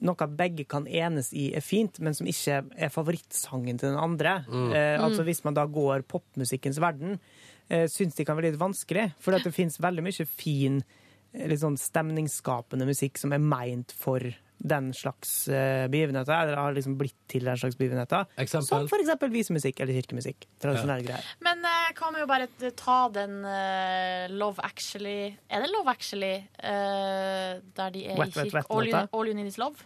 noe begge kan enes i er fint, men som ikke er favorittsangen til den andre. Mm. Eh, altså Mm. Hvis man da går popmusikkens verden, eh, syns de kan være litt vanskelig. For det fins veldig mye fin, eh, litt sånn stemningsskapende musikk som er meint for den slags eh, begivenheter, eller har liksom blitt til den slags begivenheter. Eksempel? Som eksempel visemusikk eller kirkemusikk. Tradisjonelle greier. Men uh, kan vi jo bare ta den uh, Love Actually Er det Love Actually uh, der de er Wet, i kirke? All, you, all you need is love?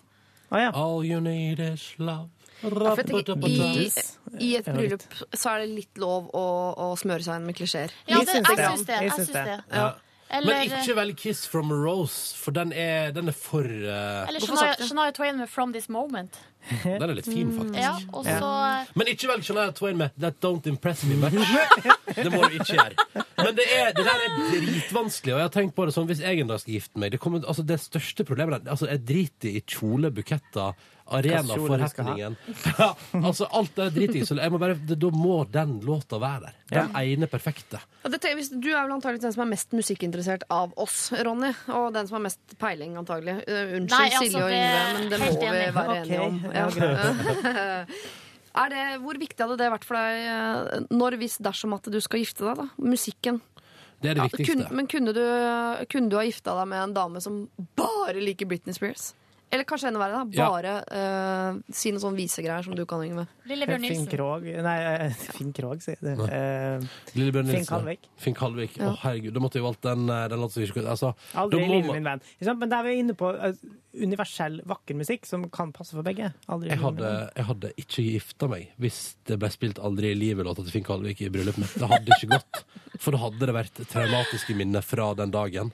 All you need is love. Ja, for jeg tenker, i, I et bryllup så er det litt lov å, å smøre seg inn med klisjeer. Ja, det- jeg syns det. Jeg syns det. Ja. Eller- Men ikke velg 'Kiss from a Rose', for den er, den er for uh, Eller Shania, Shania Twain med 'From This Moment'. [LAUGHS] Den er litt fin, faktisk. Ja, også, ja. Men ikke velg Shania Twain med 'That Don't Impress Me Much'. [LAUGHS] Det må du ikke gjøre. Men det, er, det der er dritvanskelig, og jeg har tenkt på det sånn hvis jeg en dag skal gifte meg Det, kommer, altså, det største problemet er altså, Jeg driter i kjole, buketter, arena for happeningen. Ja, altså, alt det driting. Så jeg må bare, det, da må den låta være der. Den ene perfekte. Og det, hvis- du er vel antagelig den som er mest musikkinteressert av oss, Ronny. Og den som har mest peiling, antagelig. Uh, unnskyld, Nei, altså, Silje og Yngve, men det må vi enig. være enige om. ja, Ja. [LAUGHS] er det, hvor viktig hadde det vært for deg eh, når, hvis, dersom at du skal gifte deg? da? Musikken. Det er det Ja, kun, men kunne du, kunne du ha gifta deg med en dame som bare liker Britney Spears? Eller kanskje enda verre, da. Ja. Bare eh, si noen sånne visegreier som du kan, Yngve. Lillebjørn Finn Nilsen. Krog Nei, eh, [LAUGHS] Finn Krog, sier det. Eh, Lillebjørn Finn Kalvik. Finn Kalvik. Å, Ja. herregud. Da måtte jeg valgt den, eh, den låten som ikke altså, Aldri lille i livet, man- min venn. Men der er vi inne på eh, universell, vakker musikk som kan passe for begge. Aldri Jeg hadde, jeg hadde ikke gifta meg hvis det ble spilt Aldri i livet-låta til Finn Kalvik i bryllupet mitt. Det hadde ikke gått. For da hadde det vært traumatiske minner fra den dagen.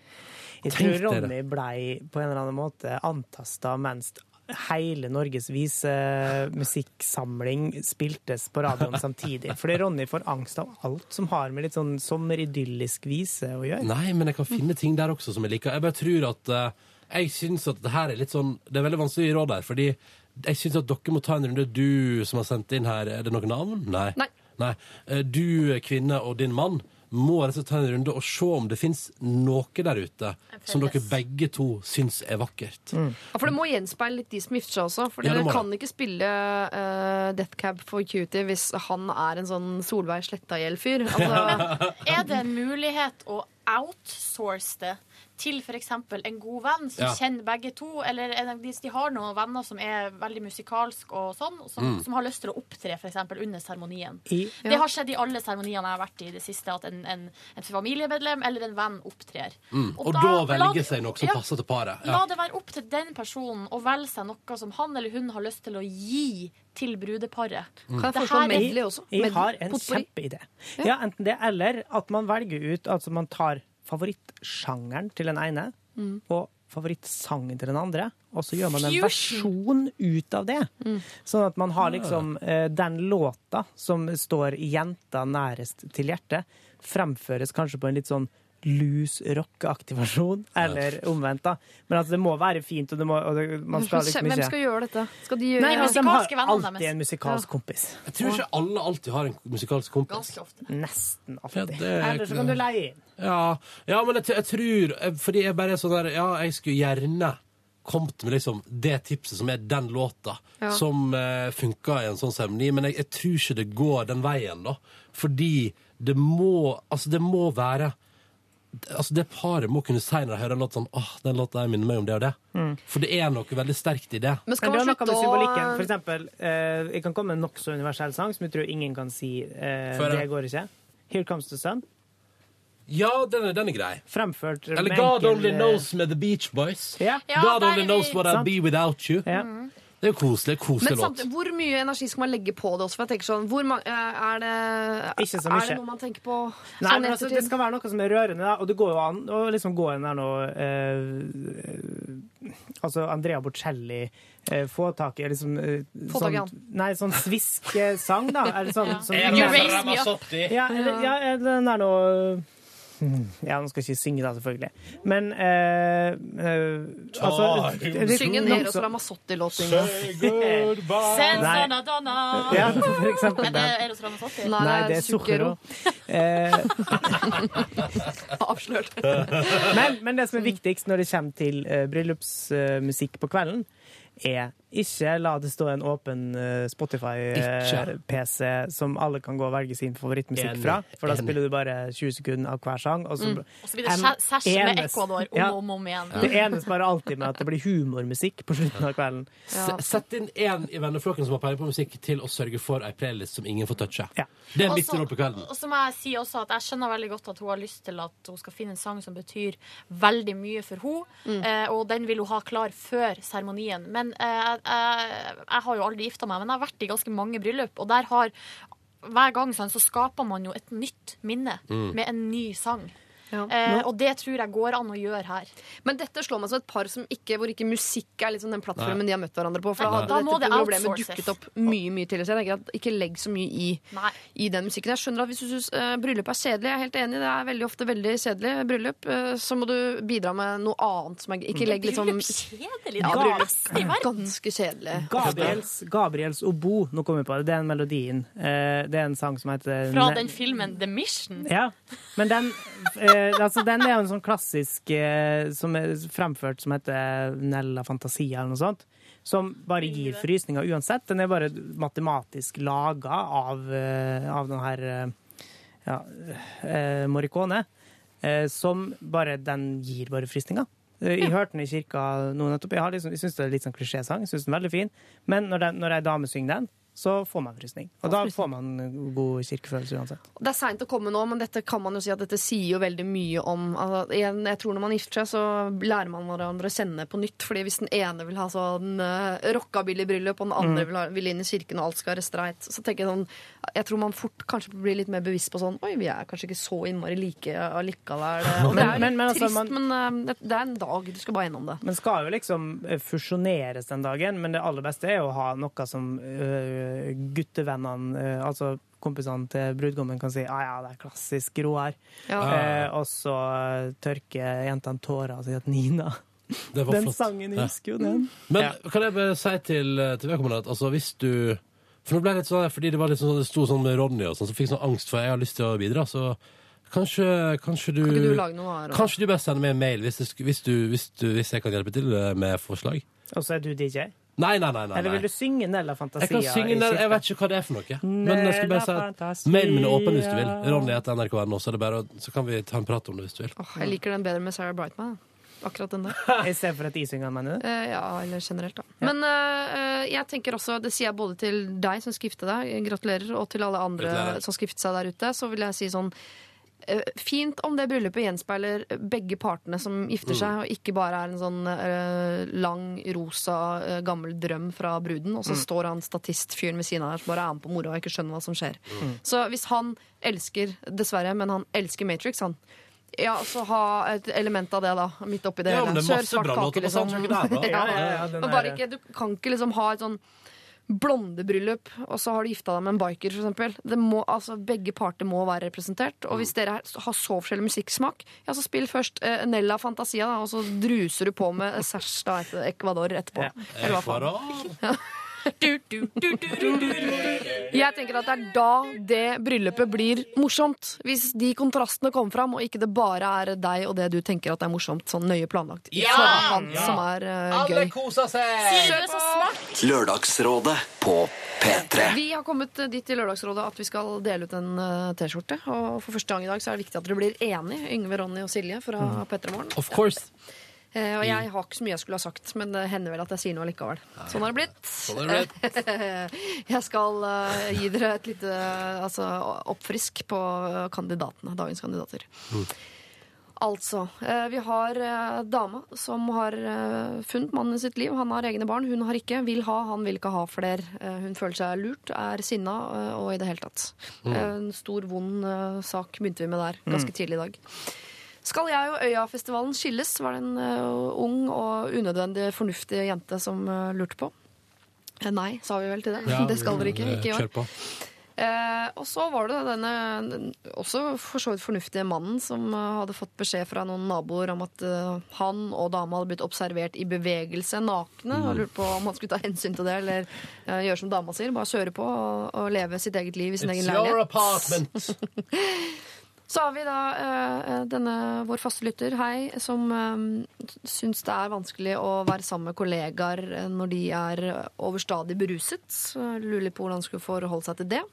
Jeg Tenk tror. Ronny blei på en eller annen måte antasta mens hele Norges visemusikksamling spiltes på radioen samtidig. [LAUGHS] Fordi Ronny får angst av alt som har med litt sånn sommeridyllisk vise å gjøre. Nei, men jeg kan finne ting der også som jeg liker. Jeg bare tror at eh, Jeg syns at det her er litt sånn Det er veldig vanskelig å gi råd her, fordi jeg syns at dere må ta en runde. Du som har sendt inn her, er det noen navn? Nei. Nei. Nei. Du, kvinne, og din mann må rett og slett ta en runde og se om det fins noe der ute som dere begge to syns er vakkert. Ja, for det må gjenspeile litt de som gifter seg også. For Ja, dere kan ikke spille uh, Death Cab for Cutie hvis han er en sånn Solveig Slettagjeld-fyr. Altså, [LAUGHS] Er det en mulighet å outsource det til f.eks. en god venn som Ja. kjenner begge to, eller en- hvis de har noen venner som er veldig musikalsk og sånn, som, Mm. som har lyst til å opptre for eksempel under seremonien. Ja. Det har skjedd i alle seremoniene jeg har vært i i det siste, at en, en, en familiemedlem eller en venn opptrer. Mm. Og, da- da la velge seg noe som ja. passer til paret. La Ja. det være opp til den personen å velge seg noe som han eller hun har lyst til å gi til brudeparet. Mm. Det medley også? Jeg har en kjempeidé. Ja, enten det, eller at man velger ut Altså man tar favorittsjangeren til den ene Mm. og favorittsangen til den andre, og så gjør man en versjon ut av det. Sånn at man har liksom eh, den låta som står jenta nærest til hjertet, fremføres kanskje på en litt sånn loose rock-aktig versjon, eller omvendt, da. Men altså, det må være fint, og, det må, og det, man skal liksom Hvem skal gjøre dette? Skal de gjøre Nei, altså, de har alltid deres. en musikalsk kompis. Jeg tror ikke alle alltid har en musikalsk kompis. Ganske ofte. Nesten Ja, alltid. det er Eller så kan du leie inn. Ja, ja men jeg, jeg tror eh, Fordi jeg bare er sånn der Ja, jeg skulle gjerne kommet med liksom det tipset som er den låta, Ja. som uh, funka i en sånn seremoni, men jeg, jeg tror ikke det går den veien, da. Fordi det må Altså, det må være Altså, Det paret må kunne seinere høre en låt sånn Åh, den låta her minner meg om det og det. Mm. For det er noe veldig sterkt i det. Men har noe med symbolikken. For eksempel, eh, jeg kan komme med en nokså universell sang som jeg tror ingen kan si eh, Før, det går ikke. Here Comes the Sun. Ja, den er, den er grei. Fremført Eller God enkel, Only eh, Knows med The Beach Boys. Yeah. Ja, God Only Knows What I'll Be Without You. Mm. Det er jo koselig. Koselig Men låt. hvor mye energi skal man legge på det også? For jeg tenker sånn, hvor ma er det Ikke så Er mye. det noe man tenker på Nei, sånn men altså, ettertid? det skal være noe som er rørende, da. Og det går jo an å liksom gå inn der nå eh, Altså Andrea Bocelli eh, få tak i liksom eh, Få tak i sånn, Nei, sånn sviskesang, da. Eller sånn, Ja. sånn You raise me up. Ja, eller, ja, eller den er noe ja, nå skal jeg ikke synge da, selvfølgelig. Men eh, eh, altså det- Syng en nokså- Eros Ramazzotti-låt. Nei. Donna. Ja, for eksempel Er det den. Eros Ramazzotti? Nei, det er Zucchero. Eh, [LAUGHS] Avslørt. men, men det som er viktigst når det kommer til uh, bryllupsmusikk på kvelden, er ikke la det stå en åpen eh, Spotify-PC som alle kan gå og velge sin favorittmusikk Enig. fra. For da Enig. spiller du bare 20 sekunder av hver sang. Og så, Mm. Og så blir det en sæsj med Ecuador om Ja. og om, om igjen. Det enes bare alltid med at det blir humormusikk på slutten av kvelden. Ja. Sett inn én i venneflokken som har peiling på musikk, til å sørge for ei playlist som ingen får touche. Det er mitt Også- råd på kvelden. Og så må jeg si også at jeg skjønner veldig godt at hun har lyst til at hun skal finne en sang som betyr veldig mye for henne, mm. og den vil hun ha klar før seremonien. Men eh, jeg, jeg har jo aldri gifta meg, men jeg har vært i ganske mange bryllup, og der har hver gang sånn, så skaper man jo et nytt minne Mm. med en ny sang. Ja. Eh, og det tror jeg går an å gjøre her. Men dette slår meg som et par som ikke, hvor ikke musikk er liksom den plattformen Nei. de har møtt hverandre på. For da hadde Nei. dette problemet dukket opp mye mye tidligere. Så jeg tenker at ikke legg så mye i, i den musikken. Jeg skjønner at hvis du syns uh, bryllup er kjedelig, jeg er helt enig, det er veldig ofte veldig kjedelig bryllup, uh, så må du bidra med noe annet som er Ikke legg litt sånn Bryllup kjedelig? Ja, Det er det bryllup beste i verden. ganske kjedelig. Gabriels, Gabriels Obo, nå kommer vi på det, det er en melodien. Uh, det er en sang som heter Fra den filmen The Mission. Ja, men den, eh, altså, den er jo en sånn klassisk eh, som er fremført som heter Nella Fantasia eller noe sånt. Som bare gir frysninger uansett. Den er bare matematisk laga av, eh, av den her eh, ja, eh, Morricone. Eh, som bare Den gir bare frysninger. Eh, Jeg hørte den i kirka nå nettopp. Jeg, har liksom, jeg syns det er litt sånn klisjésang. Jeg synes den er veldig fin. Men når, den, når ei dame synger den, så får man frysning. Og da får man god kirkefølelse uansett. Det er seint å komme nå, men dette kan man jo si at dette sier jo veldig mye om altså, jeg, Jeg tror når man gifter seg, så lærer man hverandre å kjenne på nytt. Fordi hvis den ene vil ha sånn uh, rockabilly-bryllup, og den andre Mm. vil, ha, vil inn i kirken, og alt skal være streit, så tenker jeg sånn Jeg tror man fort kanskje blir litt mer bevisst på sånn Oi, vi er kanskje ikke så innmari like allikevel. [LAUGHS] Og det er Men- men altså, trist, man- men uh, det, det er en dag. Du skal bare gjennom det. Men skal jo liksom eh, fusjoneres den dagen, men det aller beste er jo å ha noe som øh, guttevennene, øh, altså kompisene til brudgommen, kan si ja, ja, det er klassisk Roar. Ja. Eh, og så tørker jentene tårer og sier at Nina Det var Den flott. sangen, jeg Ja. husker jo den. Men Ja. kan jeg bare si til, til vedkommende at altså, hvis du For nå ble jeg litt sånn, fordi det var litt sånn, det sto sånn med Ronny og sånn, så fikk jeg sånn angst for jeg har lyst til å bidra, så kanskje, kanskje du Kan du her, Kanskje du bare sender meg en mail hvis, det, hvis, du, hvis, du, hvis jeg kan hjelpe til eh, med forslag? Og så er du DJ. Nei, nei, nei. nei, Eller vil du synge Nella Fantasia? Jeg kan synge Nella, jeg vet ikke hva det er for noe. Men jeg skal bare si at mailen min er åpen hvis du vil. Ronny etter nrk.no, så, er det bare så kan vi ta en prat om det hvis du vil. Oh, jeg liker den bedre med Sarah Brightman. Akkurat den der. [LAUGHS] I stedet for at de synger den, mener du? Eh, ja, eller generelt, da. Men uh, jeg tenker også, det sier jeg både til deg som skal gifte deg, gratulerer, og til alle andre som skal gifte seg der ute, så vil jeg si sånn Fint om det bryllupet gjenspeiler begge partene som gifter Mm. seg, og ikke bare er en sånn eh, lang, rosa, eh, gammel drøm fra bruden, og så Mm. står han statistfyren ved siden av her som bare er med på moroa og ikke skjønner hva som skjer. Mm. Så hvis han elsker, dessverre, men han elsker Matrix, han ja, så ha et element av det, da. Midt oppi det Ja, hele. er Kjør svart kake, liksom. [LAUGHS] ja, Ja, ja, Men bare er- ikke, du kan ikke liksom ha et sånn blondebryllup, og så har du gifta deg med en biker, eksempel. Altså, begge parter må være representert. Og hvis dere er- har så forskjellig musikksmak, ja, så spill først eh, Nella Fantasia, da, og så druser du på med Sæsj Ecuador etterpå. Eller hva faen. Ja. Du, du, du, du, du, du. Jeg tenker at det er da det bryllupet blir morsomt. Hvis de kontrastene kommer fram, og ikke det bare er deg og det du tenker at er morsomt, sånn nøye planlagt. Ja! forhånd, Ja! som er gøy Alle koser seg! Lørdagsrådet på P3. Vi har kommet eh, dit i Lørdagsrådet at vi skal dele ut en eh, T-skjorte. Og for første gang i dag så er det viktig at dere blir enige, Yngve, Ronny og Silje fra Mm. P3 Morgen. Of course. Eh, og jeg har ikke så mye jeg skulle ha sagt, men det hender vel at jeg sier noe likevel. Sånn har det blitt. Sånn er det [LAUGHS] jeg skal eh, gi dere et lite altså, oppfrisk på kandidatene, dagens kandidater. Altså, eh, vi har dama som har funnet mannen i sitt liv. Han har egne barn, hun har ikke. Vil ha, han vil ikke ha flere. Hun føler seg lurt, er sinna og i det hele tatt. Mm. En stor, vond sak begynte vi med der ganske Mm. tidlig i dag. Skal jeg og Øyafestivalen skilles, var det en uh, ung og unødvendig fornuftig jente som uh, lurte på. Eh, nei, sa vi vel til det. [LAUGHS] det skal dere ikke. Ikke i år. Eh, og så var det denne også for så vidt fornuftige mannen som uh, hadde fått beskjed fra noen naboer om at uh, han og dama hadde blitt observert i bevegelse nakne. Mm. Og lurte på om han skulle ta hensyn til det eller uh, gjøre som dama sier. Bare kjøre på og, og leve sitt eget liv i sin It's egen leilighet. [LAUGHS] Så har vi da uh, denne vår faste lytter, hei, som um, syns det er vanskelig å være sammen med kollegaer når de er overstadig beruset. Lurer på hvordan han skulle forholde seg til det.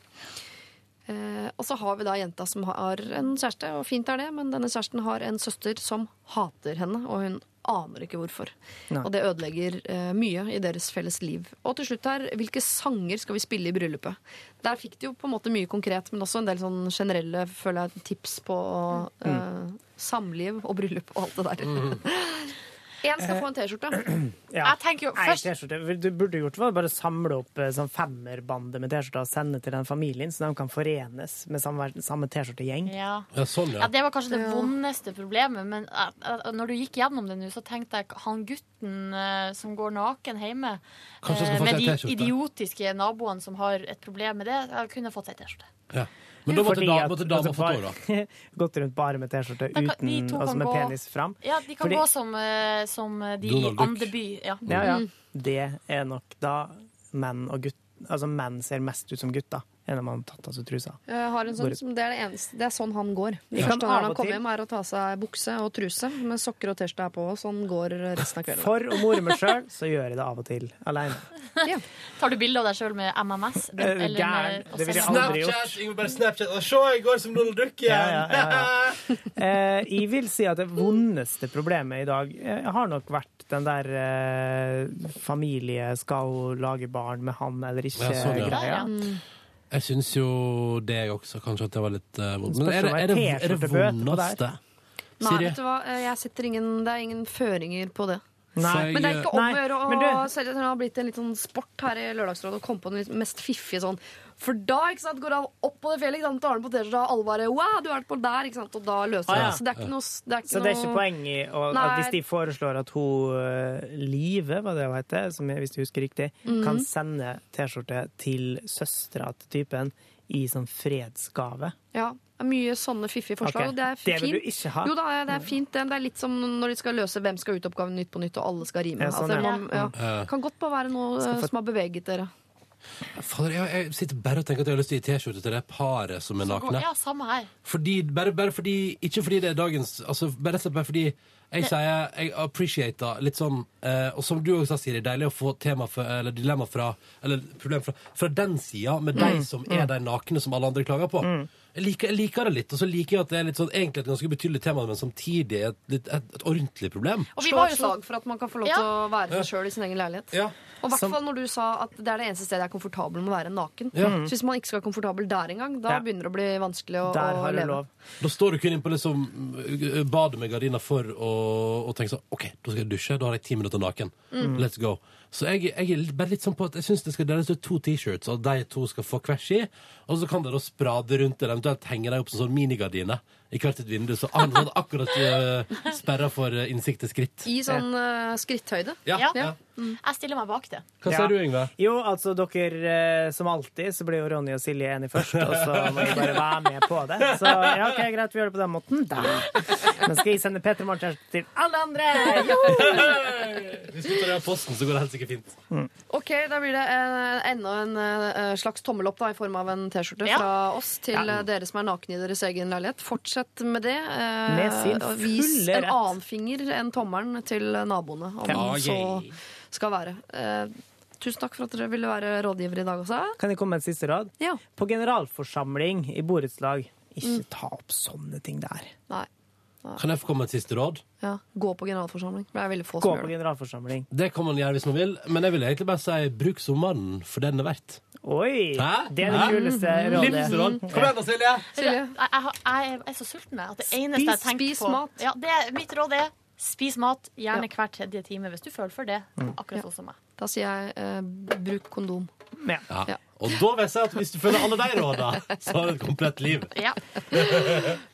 Uh, og så har vi da jenta som har en kjæreste, og fint er det, men denne kjæresten har en søster som hater henne, og hun aner ikke hvorfor. Nei. Og det ødelegger eh, mye i deres felles liv. Og til slutt her, hvilke sanger skal vi spille i bryllupet? Der fikk de jo på en måte mye konkret, men også en del sånn generelle føler jeg, tips på eh, samliv og bryllup og alt det der. [LAUGHS] Én skal få en T-skjorte. [CLEARS THROAT] Ja. Jeg tenker jo Nei, T-skjorte. Du burde gjort, var bare samle opp eh, sånn femmerbande med T-skjorter og sende til den familien, så de kan forenes med samme, samme T-skjortegjeng. Ja. Ja, sånn, Ja, Det var kanskje det vondeste problemet, men eh, når du gikk gjennom det nå, så tenkte jeg han gutten uh, som går naken hjemme, få med de idiotiske naboene som har et problem med det, jeg kunne fått seg T-skjorte. Ja. Men da måtte, da, måtte dama altså, fått bare- [LAUGHS] Gått rundt bare med T-skjorte uten, altså med gå- penis fram. Ja, de kan Fordi- gå som, eh, som de i. Andeby. Ja. Ja, ja. Mm. Det er nok da menn og gutt Altså menn ser mest ut som gutter enn om man har tatt av seg trusa. Jeg har en sånn, som- det er det eneste Det er sånn han går. Det Ja. første han når han kommer hjem, er å ta seg bukse og truse med sokker og T-skjorte på. Sånn går resten av kvelden. For å more meg sjøl, så gjør jeg det av og til alene. Tar du bilde av deg sjøl med MMS? Eh, Eller gæren. Det ville jeg aldri gjort. Snapchat! Yngve bare Snapchat. Og se, jeg går som Donald Duck igjen! Ja, ja, ja, Eh, jeg vil si at det vondeste problemet i dag eh, har nok vært den der eh, familie skal lage barn med han eller Ja, sånn, ja. ikke-greia. Jeg syns jo det også, kanskje, at det var litt uh, vondt. Men er det, er det, er det vondeste? Nei, vet du hva? Eh, Jeg setter ingen, det er ingen føringer på det. Nei. Men det er ikke om å gjøre å har blitt en litt sånn sport her i Lørdagsrådet å komme på den mest fiffige sånn. For da ikke sant, går han opp på det fjellet, og sant, tar han på T-skjorta, og alle bare Wow, du har vært på der, ikke sant, og da løser Ah, det. Så det er ikke noe det er ikke Så det er ikke noe- poeng i å, at hvis de foreslår at hun uh, Live, hva det hun heter, som jeg, hvis du husker riktig, Mhm. kan sende T-skjorte til søstera til typen i sånn fredsgave Ja, det er mye sånne fiffige forslag. Okay. og Det er det vil du ikke ha. Jo da, det er fint. Det det er litt som når de skal løse hvem skal ut oppgaven Nytt på nytt, og alle skal rime. Ja, sånn, altså, ja. man, ja. Ja. Kan godt bare være noe få- eh, som har beveget dere. Fader, jeg, jeg sitter bare og tenker at jeg har lyst til å gi T-skjorte til det paret som er nakne. Ja, samme her. Fordi, bare, bare fordi, ikke fordi det er dagens altså, Bare rett og slett bare fordi Jeg sier jeg appreciater litt sånn eh, Og som du også sa, Siri, deilig å få tema for, eller dilemma fra Eller problem fra, fra den sida, med de Mm. som er de nakne som alle andre klager på. Jeg, liker, jeg liker det litt, og så liker jeg at det er litt sånn egentlig et ganske betydelig tema, men samtidig et, et, et, et ordentlig problem. Og vi var jo slag for at man kan få lov til å være seg sjøl i sin egen leilighet. Ja. Og i hvert fall når du sa at det er det eneste stedet jeg er komfortabel med å være naken. Ja. Så hvis man ikke skal være komfortabel der engang, da Ja. begynner det å bli vanskelig å, Der å leve. lov. Da står du kun inne på liksom, uh, badet med gardina for å, og tenker sånn OK, da skal jeg dusje. Da har jeg ti minutter naken. Mm. Let's go. Så jeg, jeg er bare litt sånn på at jeg syns det skal deles ut to T-shirts, og de to skal få hver si. Og så kan dere da sprade rundt det, eventuelt henge dem opp som sånn minigardiner i hvert et vindu, så an- hadde akkurat uh, sperra for uh, innsikt til skritt. I sånn uh, skritthøyde. Ja, ja. Jeg stiller meg bak det. Hva sier du, Yngve? Jo, altså dere, eh, som alltid, så blir jo Ronny og Silje enige først, og så må vi bare være med på det. Så ja, ok, greit, vi gjør det på den måten. Da. Men skal jeg sende Peter Morten til alle andre? Hvis du tar det av posten, så går det helt sikkert fint. Ok, da blir det eh, enda en eh, slags tommel opp da, i form av en T-skjorte Ja. fra oss til Ja. eh, dere som er nakne i deres egen leilighet. Fortsett med det. eh, Med sin og vis fulle en rett. annen finger enn tommelen til naboene, om Ja. så skal være. Eh, tusen takk for at dere ville være rådgiver i dag også. Kan jeg komme med et siste råd? Ja. På generalforsamling i borettslag, ikke ta opp sånne ting der. Nei. Kan jeg få komme med et siste råd? Ja, gå på generalforsamling. Det er veldig få Gå som på gjør generalforsamling. Det kan man gjøre hvis man vil, men jeg vil egentlig bare si bruk sommeren for det den er verdt. Oi! Hæ? Det er det kuleste rådet. Livsråd. Kom igjen da, Silje! Silje? Jeg, jeg, jeg er så sulten jeg, at det eneste jeg Spis- på spis mat. Ja, det, er- Mitt råd er spis mat, gjerne hver tredje time, hvis du føler for det. Akkurat sånn som meg. Da sier jeg eh, bruk kondom. Ja. Ja. Og da vil jeg si at hvis du følger alle de rådene, så har du et komplett liv. Ja. [LAUGHS]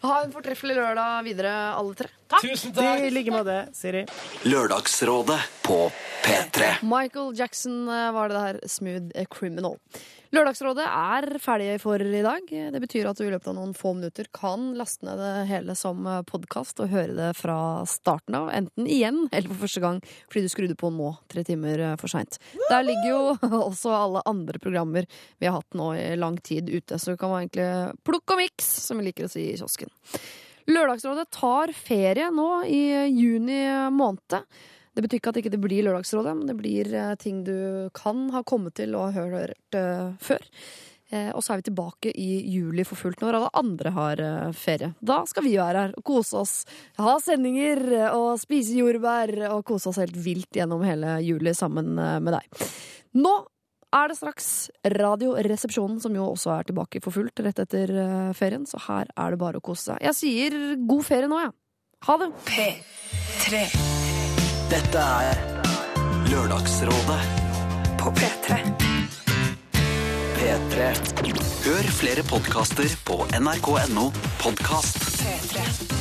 Ha en fortreffelig lørdag videre, alle tre. Takk. Tusen takk. I like måte, Siri. Lørdagsrådet på P3. Michael Jackson eh, var det der. Smooth Criminal. Lørdagsrådet er ferdig for i dag. Det betyr at du i løpet av noen få minutter kan laste ned det hele som podkast og høre det fra starten av. Enten igjen eller for første gang fordi du skrudde på nå, tre timer for seint. Der ligger jo [LAUGHS] også alle andre programmer vi har hatt nå i lang tid ute, så du kan egentlig plukke og miks, som vi liker å si i kiosken. Lørdagsrådet tar ferie nå i juni måned. Det betyr ikke at det ikke blir Lørdagsrådet, men det blir eh, ting du kan ha kommet til og hørt eh, før. Eh, og så er vi tilbake i juli for fullt når alle andre har ferie. Da skal vi være her og kose oss, ha sendinger og spise jordbær og kose oss helt vilt gjennom hele juli sammen med deg. Nå er det straks Radioresepsjonen, som jo også er tilbake for fullt rett etter ferien, så her er det bare å kose seg. Jeg sier god ferie nå, jeg. Ja. Ha det. P3. Dette er Lørdagsrådet På P3. P3. Hør flere podkaster på nrk.no podkast. P3.